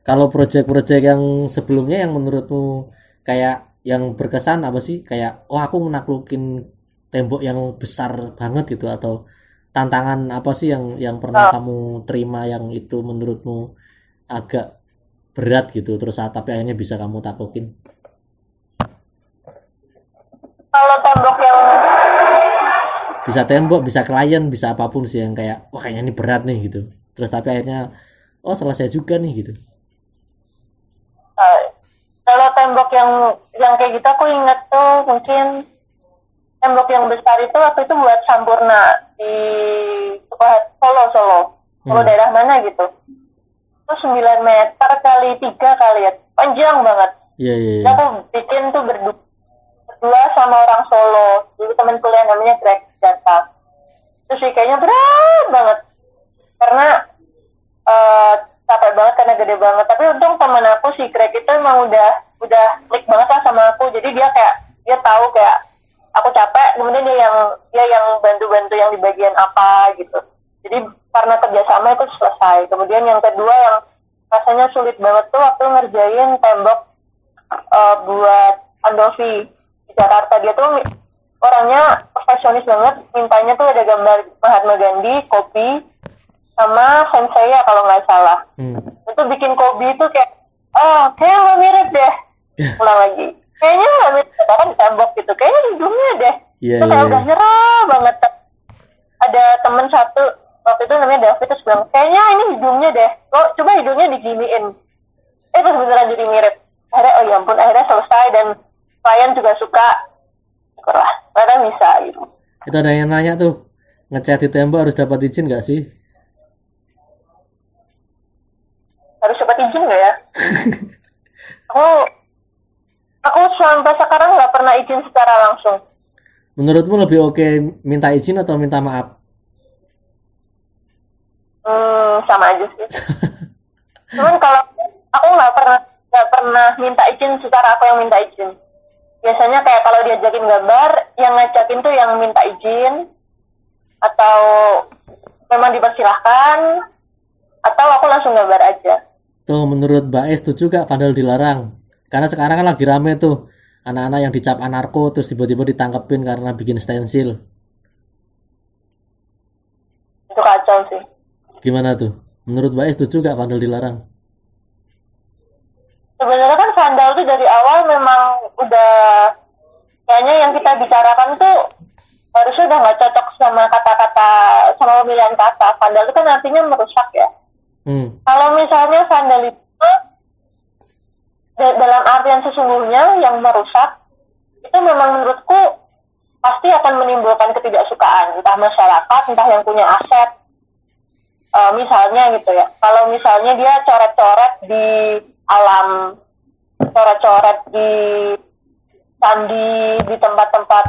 Kalau project-project yang sebelumnya yang menurutmu kayak yang berkesan apa sih? Kayak oh aku menaklukin tembok yang besar banget gitu atau tantangan apa sih yang yang pernah Oh. kamu terima yang itu menurutmu agak berat gitu terus tapi akhirnya bisa kamu taklukin? kalau tembok yang Bisa tembok, bisa klien, bisa apa pun sih yang kayak wah kayaknya ini berat nih gitu. Terus tapi akhirnya oh selesai juga nih gitu. eh, kalau tembok yang yang kayak gitu aku inget tuh mungkin tembok yang besar itu waktu itu buat Sampurna di Solo Solo. Solo Hmm. daerah mana gitu. Itu 9 meter kali tiga kali ya. Panjang banget. Iya iya Jadi iya. aku bikin tuh berdua, berdua sama orang Solo. Dulu temen kuliah namanya Greg Data. Terus sih kayaknya berat banget. Karena eh capek banget karena gede banget. Tapi untung temen aku si Greg itu emang udah udah klik banget lah sama aku. Jadi dia kayak dia tahu kayak aku capek kemudian dia yang dia yang bantu-bantu yang di bagian apa gitu. Jadi karena kerjasama itu selesai. Kemudian yang kedua yang rasanya sulit banget tuh waktu ngerjain tembok eh, buat Andovi di Jakarta. Dia tuh orangnya profesionis banget mintanya tuh ada gambar Mahatma Gandhi kopi sama sensei ya kalau nggak salah. Hmm. itu bikin kopi itu kayak oh kayaknya nggak mirip deh. Ulang lagi kayaknya bahkan di tembok gitu. Kayaknya hidungnya deh. Iya itu iya. kayak iya. udah nyerah banget. Ada temen satu waktu itu namanya David terus bilang kayaknya ini hidungnya deh. Lo coba hidungnya diginiin? Eh terus beneran jadi mirip. Akhirnya oh ya ampun akhirnya selesai dan klien juga suka. Syukurlah ternyata bisa gitu. Itu ada yang nanya tuh, ngecat di tembok harus dapat izin nggak sih? harus dapat izin nggak ya? Aku aku sampai sekarang nggak pernah izin secara langsung Menurutmu lebih oke minta izin atau minta maaf? Hmm, sama aja sih. Cuman kalau aku nggak pernah nggak pernah minta izin secara aku yang minta izin. Biasanya kayak kalau diajakin gambar, yang ngajakin tuh yang minta izin atau memang dipersilahkan atau aku langsung gambar aja. Tuh menurut Mbak Es setuju gak vandal dilarang? Karena sekarang kan lagi rame tuh anak-anak yang dicap anarko terus tiba-tiba ditangkepin karena bikin stensil. Itu kacau sih. Gimana tuh? Menurut Mbak Es setuju gak vandal dilarang? Sebenarnya kan vandal tuh dari awal memang udah kayaknya yang kita bicarakan tuh harusnya udah nggak cocok sama kata-kata sama pemilihan kata. Vandal itu kan artinya merusak ya. Hmm. Kalau misalnya vandalisme da- dalam artian sesungguhnya yang merusak itu memang menurutku pasti akan menimbulkan ketidaksukaan. Entah masyarakat entah yang punya aset. Eh, misalnya gitu ya. Kalau misalnya dia coret-coret di alam coret-coret di candi di tempat-tempat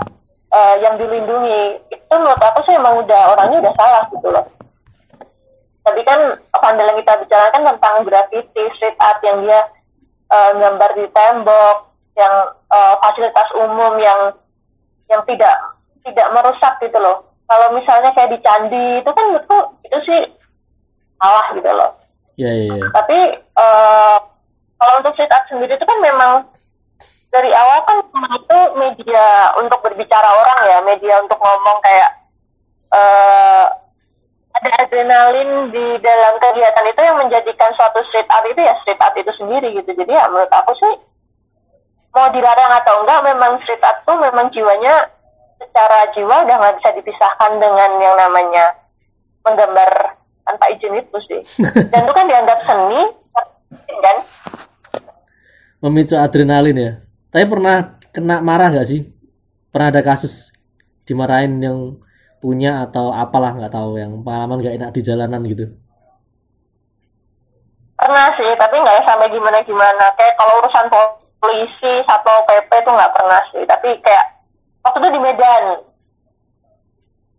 eh, yang dilindungi itu menurut aku sih emang udah orangnya udah salah gitu loh. Tapi kan vandal yang kita bicarakan tentang graffiti, street art yang dia eh, gambar di tembok, yang uh, fasilitas umum yang yang tidak tidak merusak gitu loh kalau misalnya kayak di candi itu kan itu itu sih salah gitu loh ya ya, ya. tapi uh, kalau untuk street art sendiri itu kan memang dari awal kan itu media untuk berbicara orang ya media untuk ngomong kayak uh, ada adrenalin di dalam kegiatan itu yang menjadikan suatu street art itu ya street art itu sendiri gitu. Jadi ya menurut aku sih mau dilarang atau enggak memang street art tuh memang jiwanya secara jiwa udah nggak bisa dipisahkan dengan yang namanya menggambar tanpa izin itu sih. Dan itu kan dianggap seni kan? Memicu adrenalin ya. Tapi pernah kena marah nggak sih? Pernah ada kasus dimarahin yang punya atau apalah nggak tahu yang pengalaman nggak enak di jalanan gitu. Pernah sih tapi nggak sampai gimana gimana kayak kalau urusan polisi satpol pp itu nggak pernah sih. Tapi kayak waktu itu di Medan.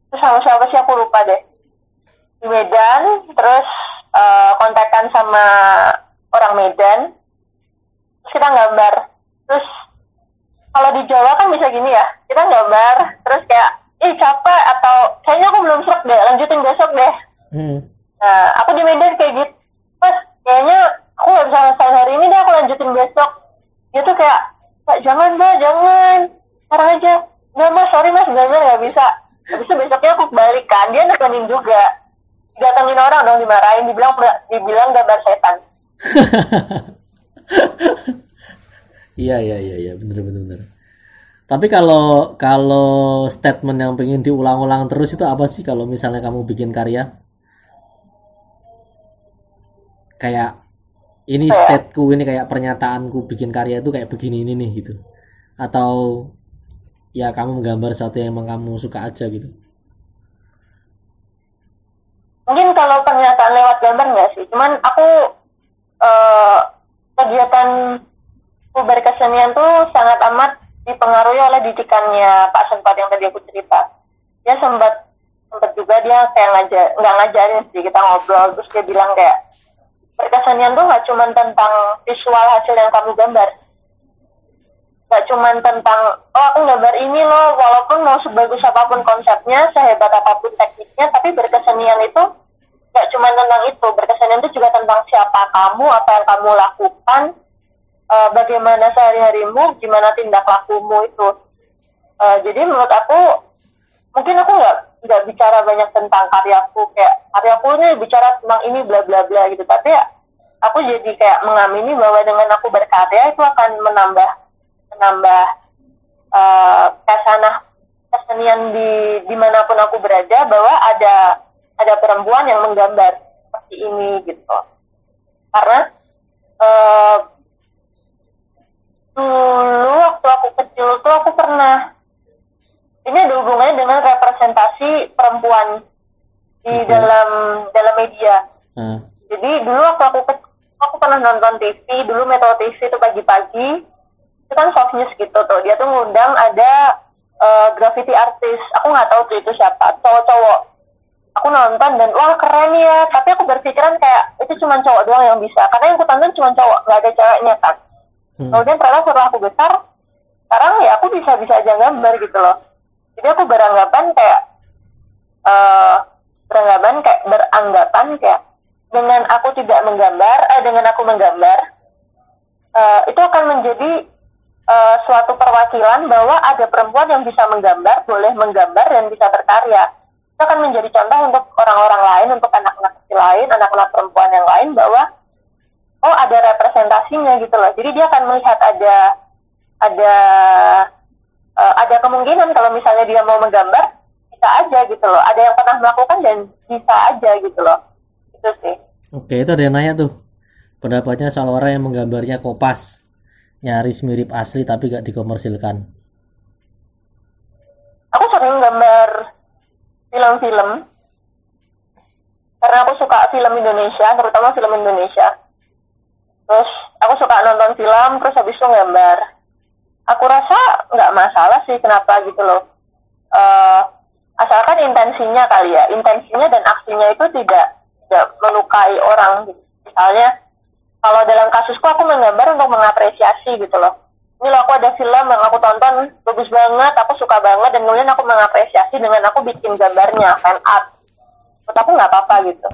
Terus sama siapa sih aku lupa deh. Di Medan terus uh, kontakkan sama orang Medan. Terus kita gambar. Terus kalau di Jawa kan bisa gini ya. Kita gambar terus kayak ih capek atau kayaknya aku belum serak deh lanjutin besok deh. Hmm. nah aku di Medan kayak gitu. Pas kayaknya aku nggak bisa selesai hari ini deh aku lanjutin besok. Dia tuh kayak Pak, jangan mbak jangan. Sekarang aja. Nggak mas sorry mas benar nggak bisa. Habis itu besoknya aku balik kan dia nekenin juga. Datangin orang dong dimarahin dibilang dibilang gambar setan. Iya iya iya iya bener bener bener tapi kalau kalau statement yang pengen diulang-ulang terus itu apa sih kalau misalnya kamu bikin karya? Kayak ini stateku ini kayak pernyataanku bikin karya itu kayak begini ini nih gitu. Atau ya kamu menggambar sesuatu yang emang kamu suka aja gitu. Mungkin kalau pernyataan lewat gambar nggak sih? Cuman aku uh, kegiatan berkesenian tuh sangat amat dipengaruhi oleh didikannya Pak Sempat yang tadi aku cerita. Dia sempat sempat juga dia kayak ngajar nggak ngajarin sih kita ngobrol terus dia bilang kayak perkesenian tuh nggak cuma tentang visual hasil yang kamu gambar. Nggak cuma tentang oh aku gambar ini loh walaupun mau sebagus apa pun konsepnya sehebat apa pun tekniknya tapi berkesenian itu nggak cuma tentang itu. Berkesenian itu juga tentang siapa kamu apa yang kamu lakukan uh, bagaimana sehari-harimu gimana tindak lakumu itu? Uh, jadi menurut aku mungkin aku nggak nggak bicara banyak tentang karyaku kayak karyaku ini bicara tentang ini bla bla bla gitu. Tapi ya aku jadi kayak mengamini bahwa dengan aku berkarya itu akan menambah menambah uh, ke sana kesenian di di mana pun aku berada bahwa ada ada perempuan yang menggambar seperti ini gitu. Karena uh, dulu waktu aku kecil tuh aku pernah ini ada hubungannya dengan representasi perempuan di okay. dalam dalam media. Hmm. Jadi dulu waktu aku aku pernah nonton TV, dulu Metro TV itu pagi-pagi, itu kan soft news gitu tuh. Dia tuh ngundang ada uh, graffiti artis. Aku nggak tahu tuh itu siapa, cowok-cowok. Aku nonton dan wah keren ya. Tapi aku berpikiran kayak itu cuma cowok doang yang bisa. Karena yang aku tonton cuma cowok, nggak ada ceweknya kan. Hmm. Kemudian ternyata setelah aku besar, sekarang ya aku bisa-bisa aja gambar gitu loh jadi aku beranggapan kayak uh, beranggapan kayak beranggapan kayak dengan aku tidak menggambar eh dengan aku menggambar uh, itu akan menjadi uh, suatu perwakilan bahwa ada perempuan yang bisa menggambar boleh menggambar dan bisa berkarya itu akan menjadi contoh untuk orang-orang lain untuk anak-anak lain anak-anak perempuan yang lain bahwa oh ada representasinya gitu loh. Jadi dia akan melihat ada ada uh, ada kemungkinan kalau misalnya dia mau menggambar bisa aja gitu loh. Ada yang pernah melakukan dan bisa aja gitu loh. Itu sih. Oke itu ada yang nanya tuh. Pendapatnya soal orang yang menggambarnya kopas. Nyaris mirip asli tapi gak dikomersilkan. Aku sering gambar film-film. Karena aku suka film Indonesia terutama film Indonesia terus aku suka nonton film terus habis itu gambar aku rasa nggak masalah sih kenapa gitu loh. Uh, asalkan intensinya kali ya. Intensinya dan aksinya itu tidak tidak melukai orang gitu. misalnya kalau dalam kasusku aku menggambar untuk mengapresiasi gitu loh. Ini loh aku ada film yang aku tonton bagus banget aku suka banget dan kemudian aku mengapresiasi dengan aku bikin gambarnya fan art. Menurut aku nggak apa-apa gitu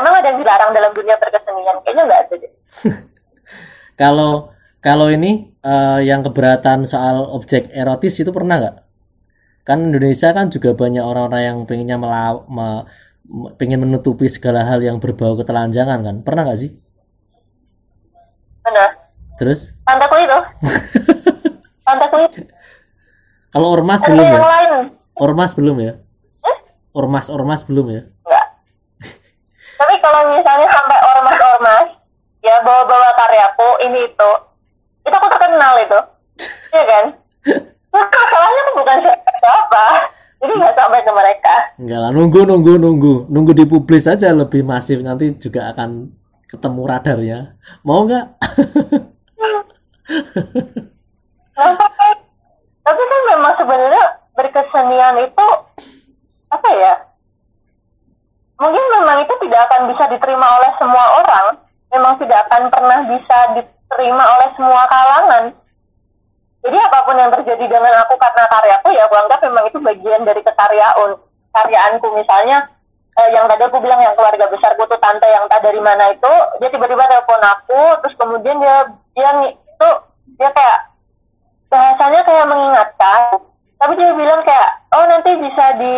emang ada yang dilarang dalam dunia perkesenian? Kayaknya nggak ada deh. Kalau kalau ini uh, yang keberatan soal objek erotis itu pernah nggak? Kan Indonesia kan juga banyak orang-orang yang pengennya melaw me, pengen menutupi segala hal yang berbau ketelanjangan kan? Pernah nggak sih? Benar terus? Pantaku itu. Pantaku itu. Kalau ormas ada belum yang ya? lain. Ormas belum ya? Eh? ormas ormas belum ya kalau misalnya sampai ormas-ormas ya bawa-bawa karyaku ini itu itu aku terkenal itu. Iya kan? Nah, masalahnya tuh bukan siapa jadi nggak sampai ke mereka. Enggak lah nunggu nunggu nunggu. Nunggu dipublis aja lebih masif nanti juga akan ketemu radarnya mau nggak? Nah, tapi kan memang sebenarnya berkesenian itu apa ya mungkin memang itu tidak akan bisa diterima oleh semua orang. Memang tidak akan pernah bisa diterima oleh semua kalangan. Jadi apa pun yang terjadi dengan aku karena karyaku ya aku anggap memang itu bagian dari kekaryaan karyaanku. Misalnya eh, yang tadi aku bilang yang keluarga besarku tuh tante yang tak dari mana itu dia tiba-tiba telepon aku terus kemudian dia dia itu dia kayak bahasanya kayak mengingatkan tapi dia bilang kayak oh nanti bisa di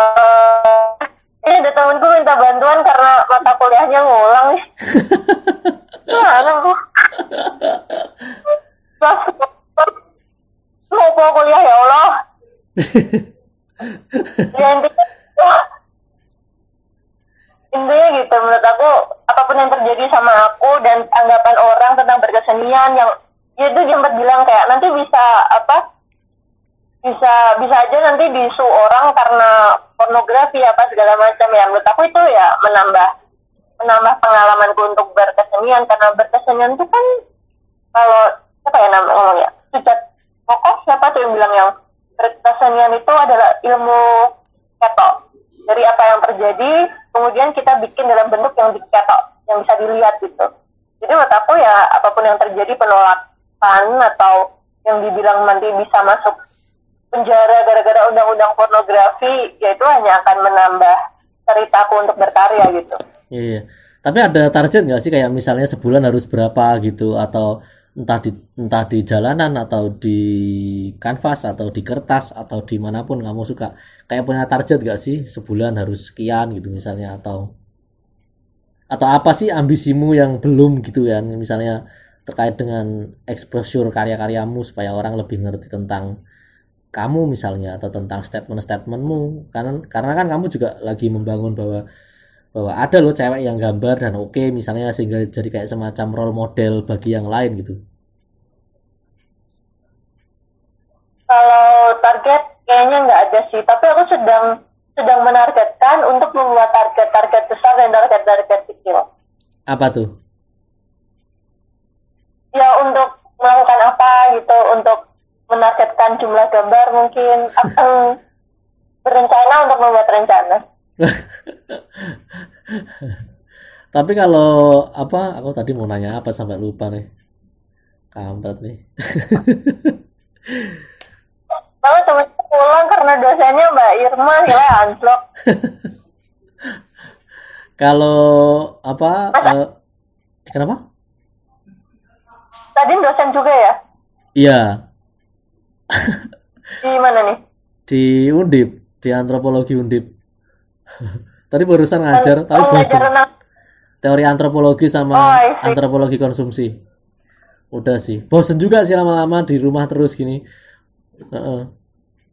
eh ini ada temenku minta bantuan karena mata kuliahnya ngulang nih. Gimana bu? Mau mau kuliah ya Allah. Ya intinya intinya gitu menurut aku apa pun yang terjadi sama aku dan anggapan orang tentang berkesenian yang ya itu sempat bilang kayak nanti bisa apa bisa bisa aja nanti disu orang karena pornografi apa segala macam ya. Menurut aku itu ya menambah menambah pengalamanku untuk berkesenian. Karena berkesenian itu kan kalau siapa ya nama ngomongnya Sujat Kokoh siapa tuh yang bilang yang berkesenian itu adalah ilmu ketok. Dari apa yang terjadi kemudian kita bikin dalam bentuk yang diketok yang bisa dilihat gitu. Jadi menurut aku ya apa pun yang terjadi penolakan atau yang dibilang nanti bisa masuk penjara gara-gara undang-undang pornografi ya itu hanya akan menambah ceritaku untuk berkarya gitu. Iya, iya. Tapi ada target nggak sih kayak misalnya sebulan harus berapa gitu? Atau entah di entah di jalanan atau di kanvas atau di kertas atau di mana pun kamu suka. Kayak punya target nggak sih sebulan harus sekian gitu misalnya? Atau atau apa sih ambisimu yang belum gitu kan misalnya terkait dengan exposure karya-karyamu supaya orang lebih ngerti tentang kamu misalnya atau tentang statement-statementmu. Karena karena kan kamu juga lagi membangun bahwa bahwa ada loh cewek yang gambar dan oke misalnya sehingga jadi kayak semacam role model bagi yang lain gitu. Kalau target kayaknya nggak ada sih. Tapi aku sedang sedang menargetkan untuk membuat target-target besar dan target-target kecil. Apa tuh? Ya untuk melakukan apa gitu untuk menargetkan jumlah gambar mungkin berencana untuk membuat rencana. Tapi kalau apa aku tadi mau nanya apa sampai lupa nih. Kampret nih. Lalu temen pulang karena dosennya Mbak Irma nilai anjlok. kalau apa eh, kenapa? Tadi dosen juga ya? iya Di mana nih? di undip di antropologi undip tadi barusan ngajar tapi Oh, ngajar bosan renang. teori antropologi sama Oh, antropologi konsumsi udah sih bosen juga sih lama-lama di rumah terus gini Heeh.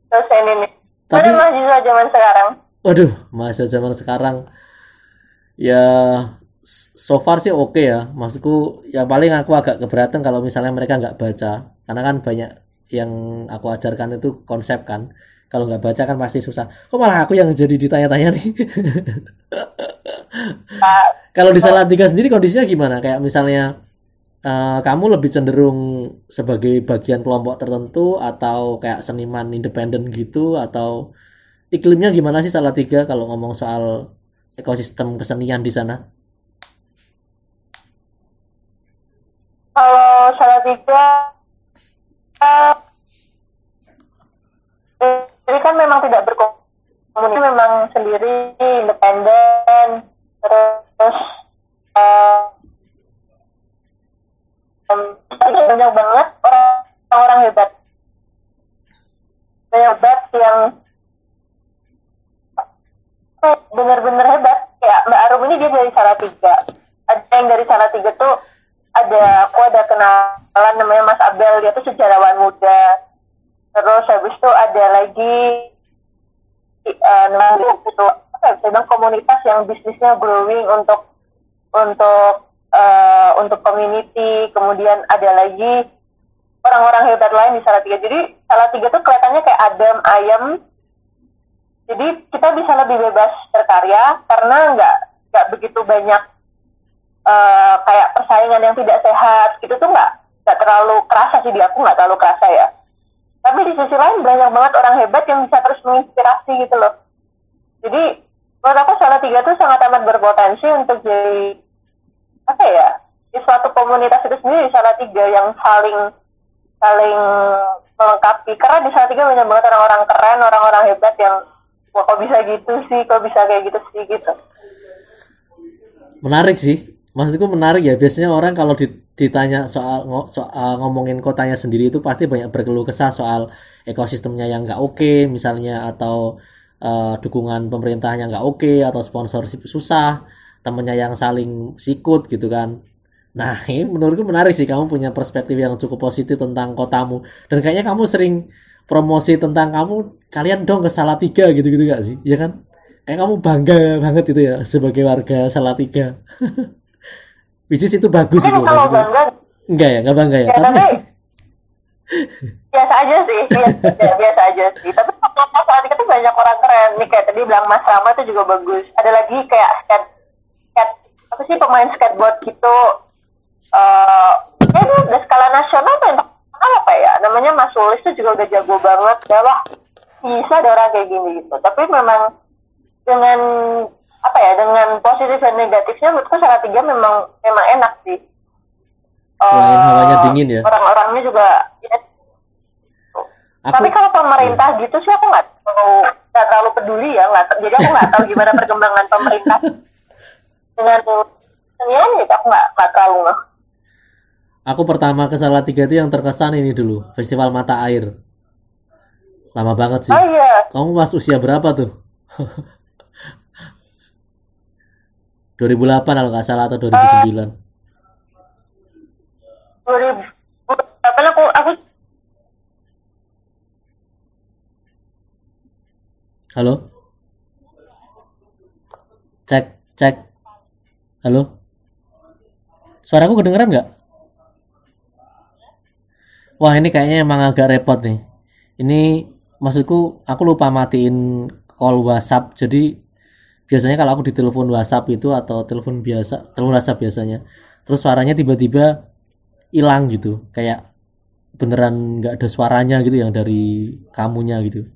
Dosen ini. Tapi- Tapi mahasiswa zaman sekarang. Waduh, masa zaman sekarang ya so far sih oke ya. Maksudku ya paling aku agak keberatan kalau misalnya mereka nggak baca. Karena kan banyak yang aku ajarkan itu konsep kan. Kalau nggak baca kan pasti susah. Kok malah aku yang jadi ditanya-tanya nih? Kalau di Salatiga sendiri kondisinya gimana? Kayak misalnya eh, kamu lebih cenderung sebagai bagian kelompok tertentu atau kayak seniman independen gitu atau iklimnya gimana sih Salatiga kalau ngomong soal ekosistem kesenian di sana? kalau salah tiga uh, jadi kan memang tidak berkomunikasi memang sendiri independen terus uh, banyak banget orang-orang hebat. Banyak hebat yang benar-benar hebat. Ya Mbak Arum ini dia dari salah tiga ada yang dari salah tiga tuh ada aku ada kenalan namanya Mas Abel dia tuh sejarawan muda. Terus habis itu ada lagi uh, namanya gitu. Apa komunitas yang bisnisnya growing untuk untuk uh, untuk community. Kemudian ada lagi orang-orang hebat lain di Salatiga. Jadi Salatiga tuh kelihatannya kayak adem ayam jadi kita bisa lebih bebas berkarya karena nggak nggak begitu banyak uh, kayak persaingan yang tidak sehat itu tuh nggak nggak terlalu kerasa sih di aku nggak terlalu kerasa ya. Tapi di sisi lain banyak banget orang hebat yang bisa terus menginspirasi gitu loh. Jadi menurut aku salah tiga tuh sangat amat berpotensi untuk jadi apa ya di suatu komunitas itu sendiri salah tiga yang saling saling melengkapi. Karena di salah tiga banyak banget orang-orang keren orang-orang hebat yang wah kok bisa gitu sih kok bisa kayak gitu sih gitu. Menarik sih maksudku menarik ya. Biasanya orang kalau ditanya soal soal ngomongin kotanya sendiri itu pasti banyak berkeluh kesah soal ekosistemnya yang nggak oke okay, misalnya atau uh, dukungan pemerintahnya nggak oke okay, atau sponsorship susah temennya yang saling sikut gitu kan. Nah ini menurutku menarik sih. Kamu punya perspektif yang cukup positif tentang kotamu. Dan kayaknya kamu sering promosi tentang kamu kalian dong ke Salatiga gitu-gitu gak sih? Ya kan? Kayak kamu bangga banget itu ya sebagai warga Salatiga which is itu bagus itu kalau bangga. Enggak ya enggak bangga ya, ya tapi, tapi biasa aja sih. Biasa, biasa aja sih. Tapi saat itu banyak orang keren. Nih kayak tadi bilang Mas Rama itu juga bagus. Ada lagi kayak skate skate apa sih pemain skateboard gitu. Uh, ya udah skala nasional apa yang apa ya? Namanya Mas Sulis itu juga udah jago banget. Ya lah bisa ada orang kayak gini gitu. Tapi memang dengan apa ya dengan positif dan negatifnya menurutku salah tiga memang memang enak sih Selain uh, hawanya dingin ya orang-orangnya juga ya, aku, tapi kalau pemerintah gitu sih aku nggak terlalu nggak terlalu peduli ya nggak jadi aku nggak tahu gimana perkembangan pemerintah dengan kesenian gitu aku nggak nggak terlalu nggak Aku pertama ke Salatiga itu yang terkesan ini dulu, Festival Mata Air. Lama banget sih. Oh iya. Kamu pas usia berapa tuh? 2008 kalau nggak salah atau 2009. Uh, 2008 aku aku Halo? Cek, cek. Halo? Suaraku kedengeran nggak? Wah ini kayaknya emang agak repot nih. Ini maksudku aku lupa matiin call WhatsApp. Jadi biasanya kalau aku di telepon WhatsApp itu atau telepon biasa, telepon WhatsApp biasanya, terus suaranya tiba-tiba hilang gitu, kayak beneran nggak ada suaranya gitu yang dari kamunya gitu.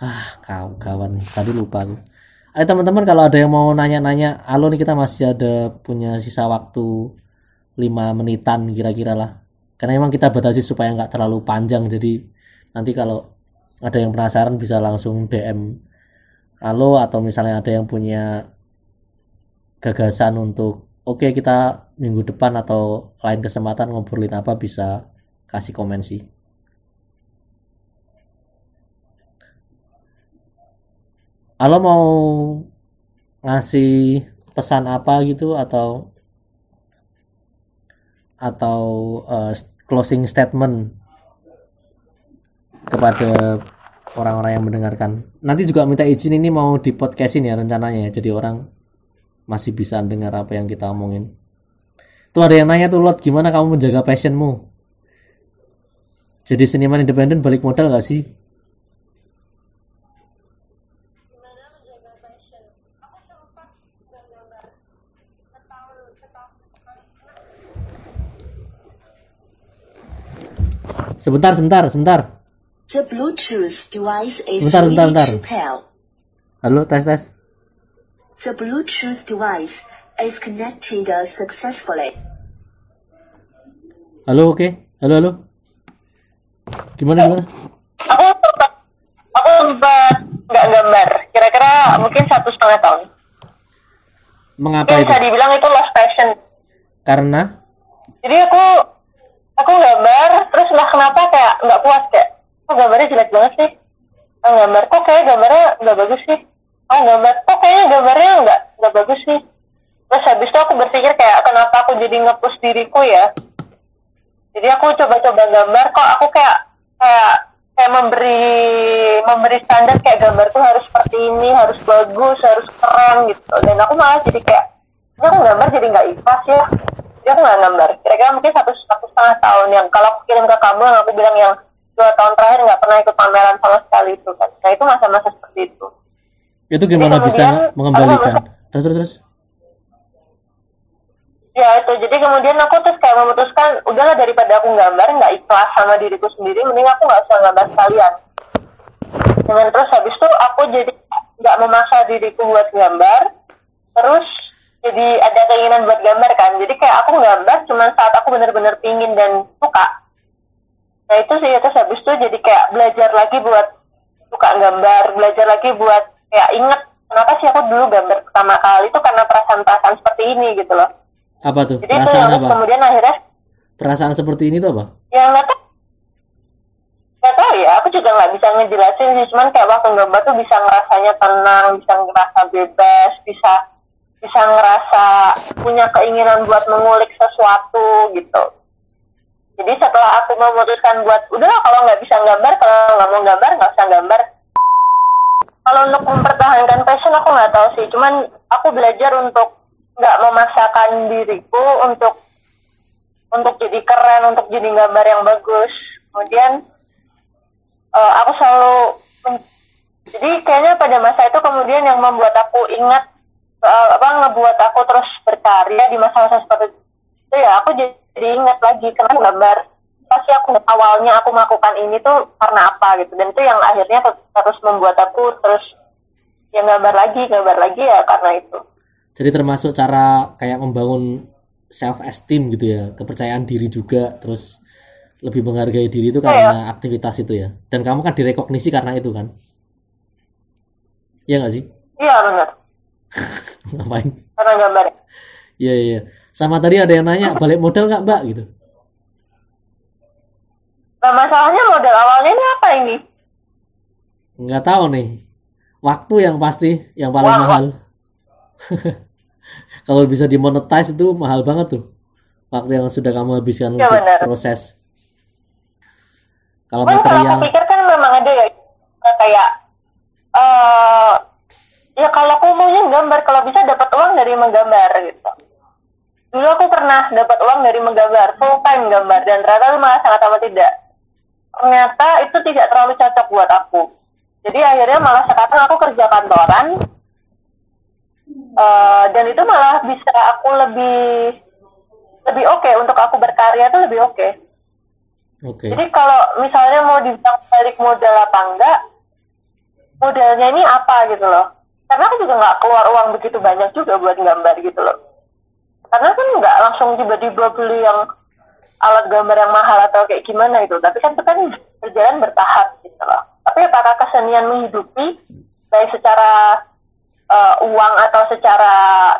Ah, kau kawan, tadi lupa aku. Ayo teman-teman kalau ada yang mau nanya-nanya, halo nih kita masih ada punya sisa waktu 5 menitan kira-kira lah karena emang kita batasi supaya nggak terlalu panjang jadi nanti kalau ada yang penasaran bisa langsung DM halo atau misalnya ada yang punya gagasan untuk oke okay, kita minggu depan atau lain kesempatan ngobrolin apa bisa kasih komen sih. Halo mau ngasih pesan apa gitu atau atau uh, closing statement kepada orang-orang yang mendengarkan. Nanti juga minta izin ini mau di podcastin ya rencananya ya. Jadi orang masih bisa dengar apa yang kita omongin. Tuh ada yang nanya tuh Lot, gimana kamu menjaga passionmu? Jadi seniman independen balik modal gak sih? Sebentar, sebentar, sebentar. The Bluetooth device is sebentar, sebentar, sebentar. Halo, tes, tes. The Bluetooth device is connected successfully. Halo, oke. Halo, halo. Gimana gimana? Aku sempat, aku sempat nggak gambar. Kira-kira mungkin satu setengah tahun. Mengapa Ya, itu? bisa dibilang itu lost passion. Karena Jadi aku aku gambar, terus lah kenapa kayak nggak puas kayak, kok gambarnya jelek banget sih? Oh, gambar kok kayak gambarnya nggak bagus sih? Oh gambar kok kayaknya gambarnya nggak nggak bagus sih? Terus habis itu aku berpikir kayak kenapa aku jadi nge-push diriku ya? Jadi aku coba-coba gambar kok aku kayak kayak kayak memberi memberi standar kayak gambarku harus seperti ini, harus bagus, harus keren gitu. Dan aku malah jadi kayak ini aku gambar jadi nggak ikhlas ya. Jadi aku nggak gambar. Kira-kira mungkin satu satu setengah tahun yang kalau aku kirim ke kamu yang aku bilang yang dua tahun terakhir nggak pernah ikut pameran sama sekali itu kan. Nah itu masa-masa seperti itu. itu gimana Jadi bisa kemudian, mengembalikan? Terus terus terus. Ya itu, jadi kemudian aku terus kayak memutuskan, udahlah daripada aku gambar, nggak ikhlas sama diriku sendiri, mending aku nggak usah gambar sekalian. Dengan terus habis itu aku jadi nggak memaksa diriku buat gambar, terus jadi ada keinginan buat gambar kan. Jadi kayak aku gambar cuma saat aku benar-benar pingin dan suka. Nah itu sih, terus habis itu jadi kayak belajar lagi buat suka gambar, belajar lagi buat kayak inget kenapa sih aku dulu gambar pertama kali itu karena perasaan-perasaan seperti ini gitu loh. Apa tuh? Jadi itu Perasaan yang apa? kemudian akhirnya Perasaan seperti ini tuh apa? yang nggak tahu nggak tahu ya aku juga nggak bisa ngejelasin sih cuman kayak waktu gambar tuh bisa ngerasanya tenang bisa ngerasa bebas bisa bisa ngerasa punya keinginan buat mengulik sesuatu gitu jadi setelah aku memutuskan buat udah kalau nggak bisa gambar kalau nggak mau gambar nggak usah gambar kalau untuk mempertahankan passion aku nggak tahu sih cuman aku belajar untuk nggak memaksakan diriku untuk untuk jadi keren, untuk jadi gambar yang bagus. Kemudian eh, aku selalu jadi kayaknya pada masa itu kemudian yang membuat aku ingat eh, apa ngebuat aku terus berkarya di masa-masa seperti itu ya aku jadi ingat lagi kenapa gambar pasti aku awalnya aku melakukan ini tuh karena apa gitu dan itu yang akhirnya ter- terus membuat aku terus yang gambar lagi gambar lagi ya karena itu Jadi termasuk cara kayak membangun self esteem gitu ya, kepercayaan diri juga, terus lebih menghargai diri itu karena aktivitas itu ya. Dan kamu kan direkognisi karena itu kan? Iya nggak sih? iya benar Ngapain? karena gambar Iya iya. Sama tadi ada yang nanya balik modal nggak mbak gitu? Nah masalahnya modal awalnya ini apa ini? Nggak tahu nih. Waktu yang pasti yang paling Wah, mahal. Kalau bisa dimonetize itu mahal banget tuh. Waktu yang sudah kamu habiskan Ya, untuk benar. proses. Kalau Cuman kalau material, aku pikir kan memang ada ya kayak eh ya kalau aku maunya gambar kalau bisa dapat uang dari menggambar gitu. Dulu aku pernah dapat uang dari menggambar full time gambar dan ternyata itu malah sangat amat tidak. Ternyata itu tidak terlalu cocok buat aku. Jadi akhirnya malah sekarang aku kerja kantoran eh, dan itu malah bisa aku lebih lebih oke untuk aku berkarya itu lebih oke. oke. Jadi kalau misalnya mau dibilang balik modal apa enggak, modalnya ini apa gitu loh. Karena aku juga nggak keluar uang begitu banyak juga buat gambar gitu loh. Karena kan nggak langsung tiba-tiba beli yang alat gambar yang mahal atau kayak gimana itu. Tapi kan itu kan berjalan bertahap gitu loh. Tapi apakah kesenian menghidupi baik secara eh, uang atau secara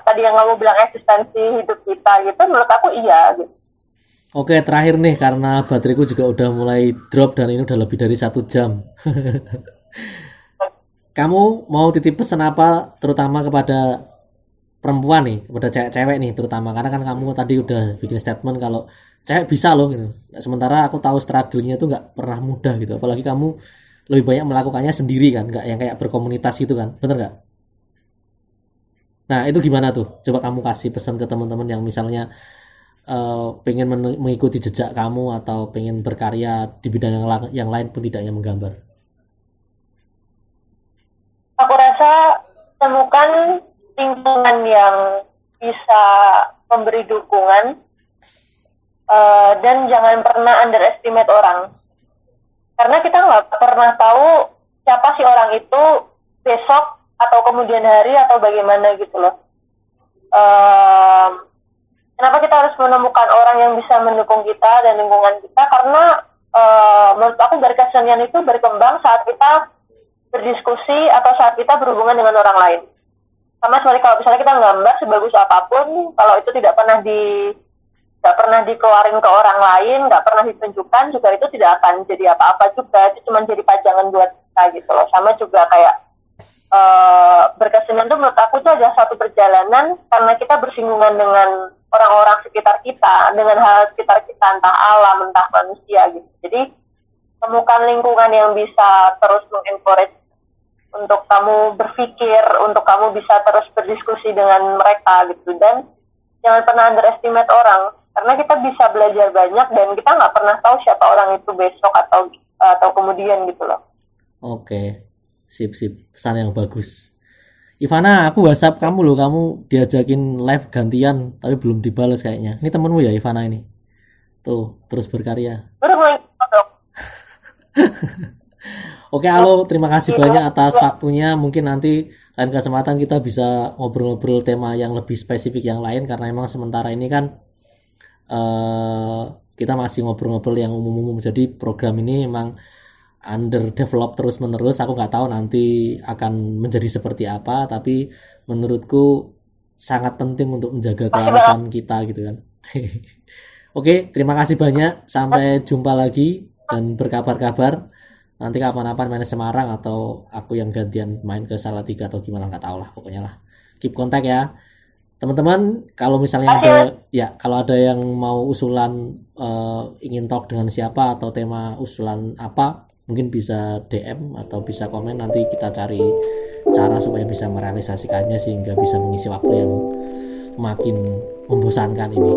tadi yang kamu bilang eksistensi hidup kita gitu, menurut aku iya gitu. Oke, terakhir nih karena bateraiku juga udah mulai drop dan ini udah lebih dari satu jam. Kamu mau titip pesan apa terutama kepada perempuan nih, kepada cewek-cewek nih terutama karena kan kamu tadi udah bikin statement kalau cewek bisa loh gitu. Sementara aku tahu struggle-nya itu nggak pernah mudah gitu. Apalagi kamu lebih banyak melakukannya sendiri kan, nggak yang kayak berkomunitas gitu kan, bener nggak? Nah itu gimana tuh? Coba kamu kasih pesan ke teman-teman yang misalnya eh, pengen men- mengikuti jejak kamu atau pengen berkarya di bidang yang, yang lain pun tidak hanya menggambar. aku rasa temukan lingkungan yang bisa memberi dukungan eh, dan jangan pernah underestimate orang. Karena kita nggak pernah tahu siapa sih orang itu besok atau kemudian hari atau bagaimana gitu loh. Em, kenapa kita harus menemukan orang yang bisa mendukung kita dan lingkungan kita? Karena uh, menurut aku berkesenian itu berkembang saat kita berdiskusi atau saat kita berhubungan dengan orang lain sama seperti kalau misalnya kita nggambar sebagus apa pun kalau itu tidak pernah di nggak pernah dikeluarin ke orang lain nggak pernah ditunjukkan juga itu tidak akan jadi apa-apa juga. Itu cuma jadi pajangan buat kita gitu loh. Sama juga kayak uh, berkesenian itu menurut aku itu adalah satu perjalanan karena kita bersinggungan dengan orang-orang sekitar kita dengan hal sekitar kita entah alam entah manusia gitu. Jadi temukan lingkungan yang bisa terus mengencourage untuk kamu berpikir, untuk kamu bisa terus berdiskusi dengan mereka gitu dan jangan pernah underestimate orang karena kita bisa belajar banyak dan kita nggak pernah tahu siapa orang itu besok atau atau kemudian gitu loh. Oke, sip sip pesan yang bagus. Ivana, aku WhatsApp kamu loh, kamu diajakin live gantian tapi belum dibalas kayaknya. Ini temenmu ya Ivana ini? Tuh, terus berkarya. Baru mulai Oke, halo, terima kasih banyak atas waktunya. Mungkin nanti lain kesempatan kita bisa ngobrol-ngobrol tema yang lebih spesifik yang lain karena emang sementara ini kan uh, kita masih ngobrol-ngobrol yang umum-umum. Jadi program ini emang under develop terus menerus. Aku nggak tahu nanti akan menjadi seperti apa, tapi menurutku sangat penting untuk menjaga kewarasan kita gitu kan. Oke, terima kasih banyak. Sampai jumpa lagi dan berkabar-kabar nanti kapan-kapan main Semarang atau aku yang gantian main ke Salatiga atau gimana nggak tahu lah pokoknya lah. Keep kontak ya. Teman-teman kalau misalnya ada ya kalau ada yang mau usulan uh, ingin talk dengan siapa atau tema usulan apa mungkin bisa DM atau bisa komen. Nanti kita cari cara supaya bisa merealisasikannya sehingga bisa mengisi waktu yang makin membosankan ini.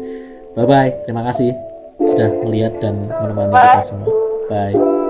Bye bye terima kasih sudah melihat dan menemani kita semua. Bye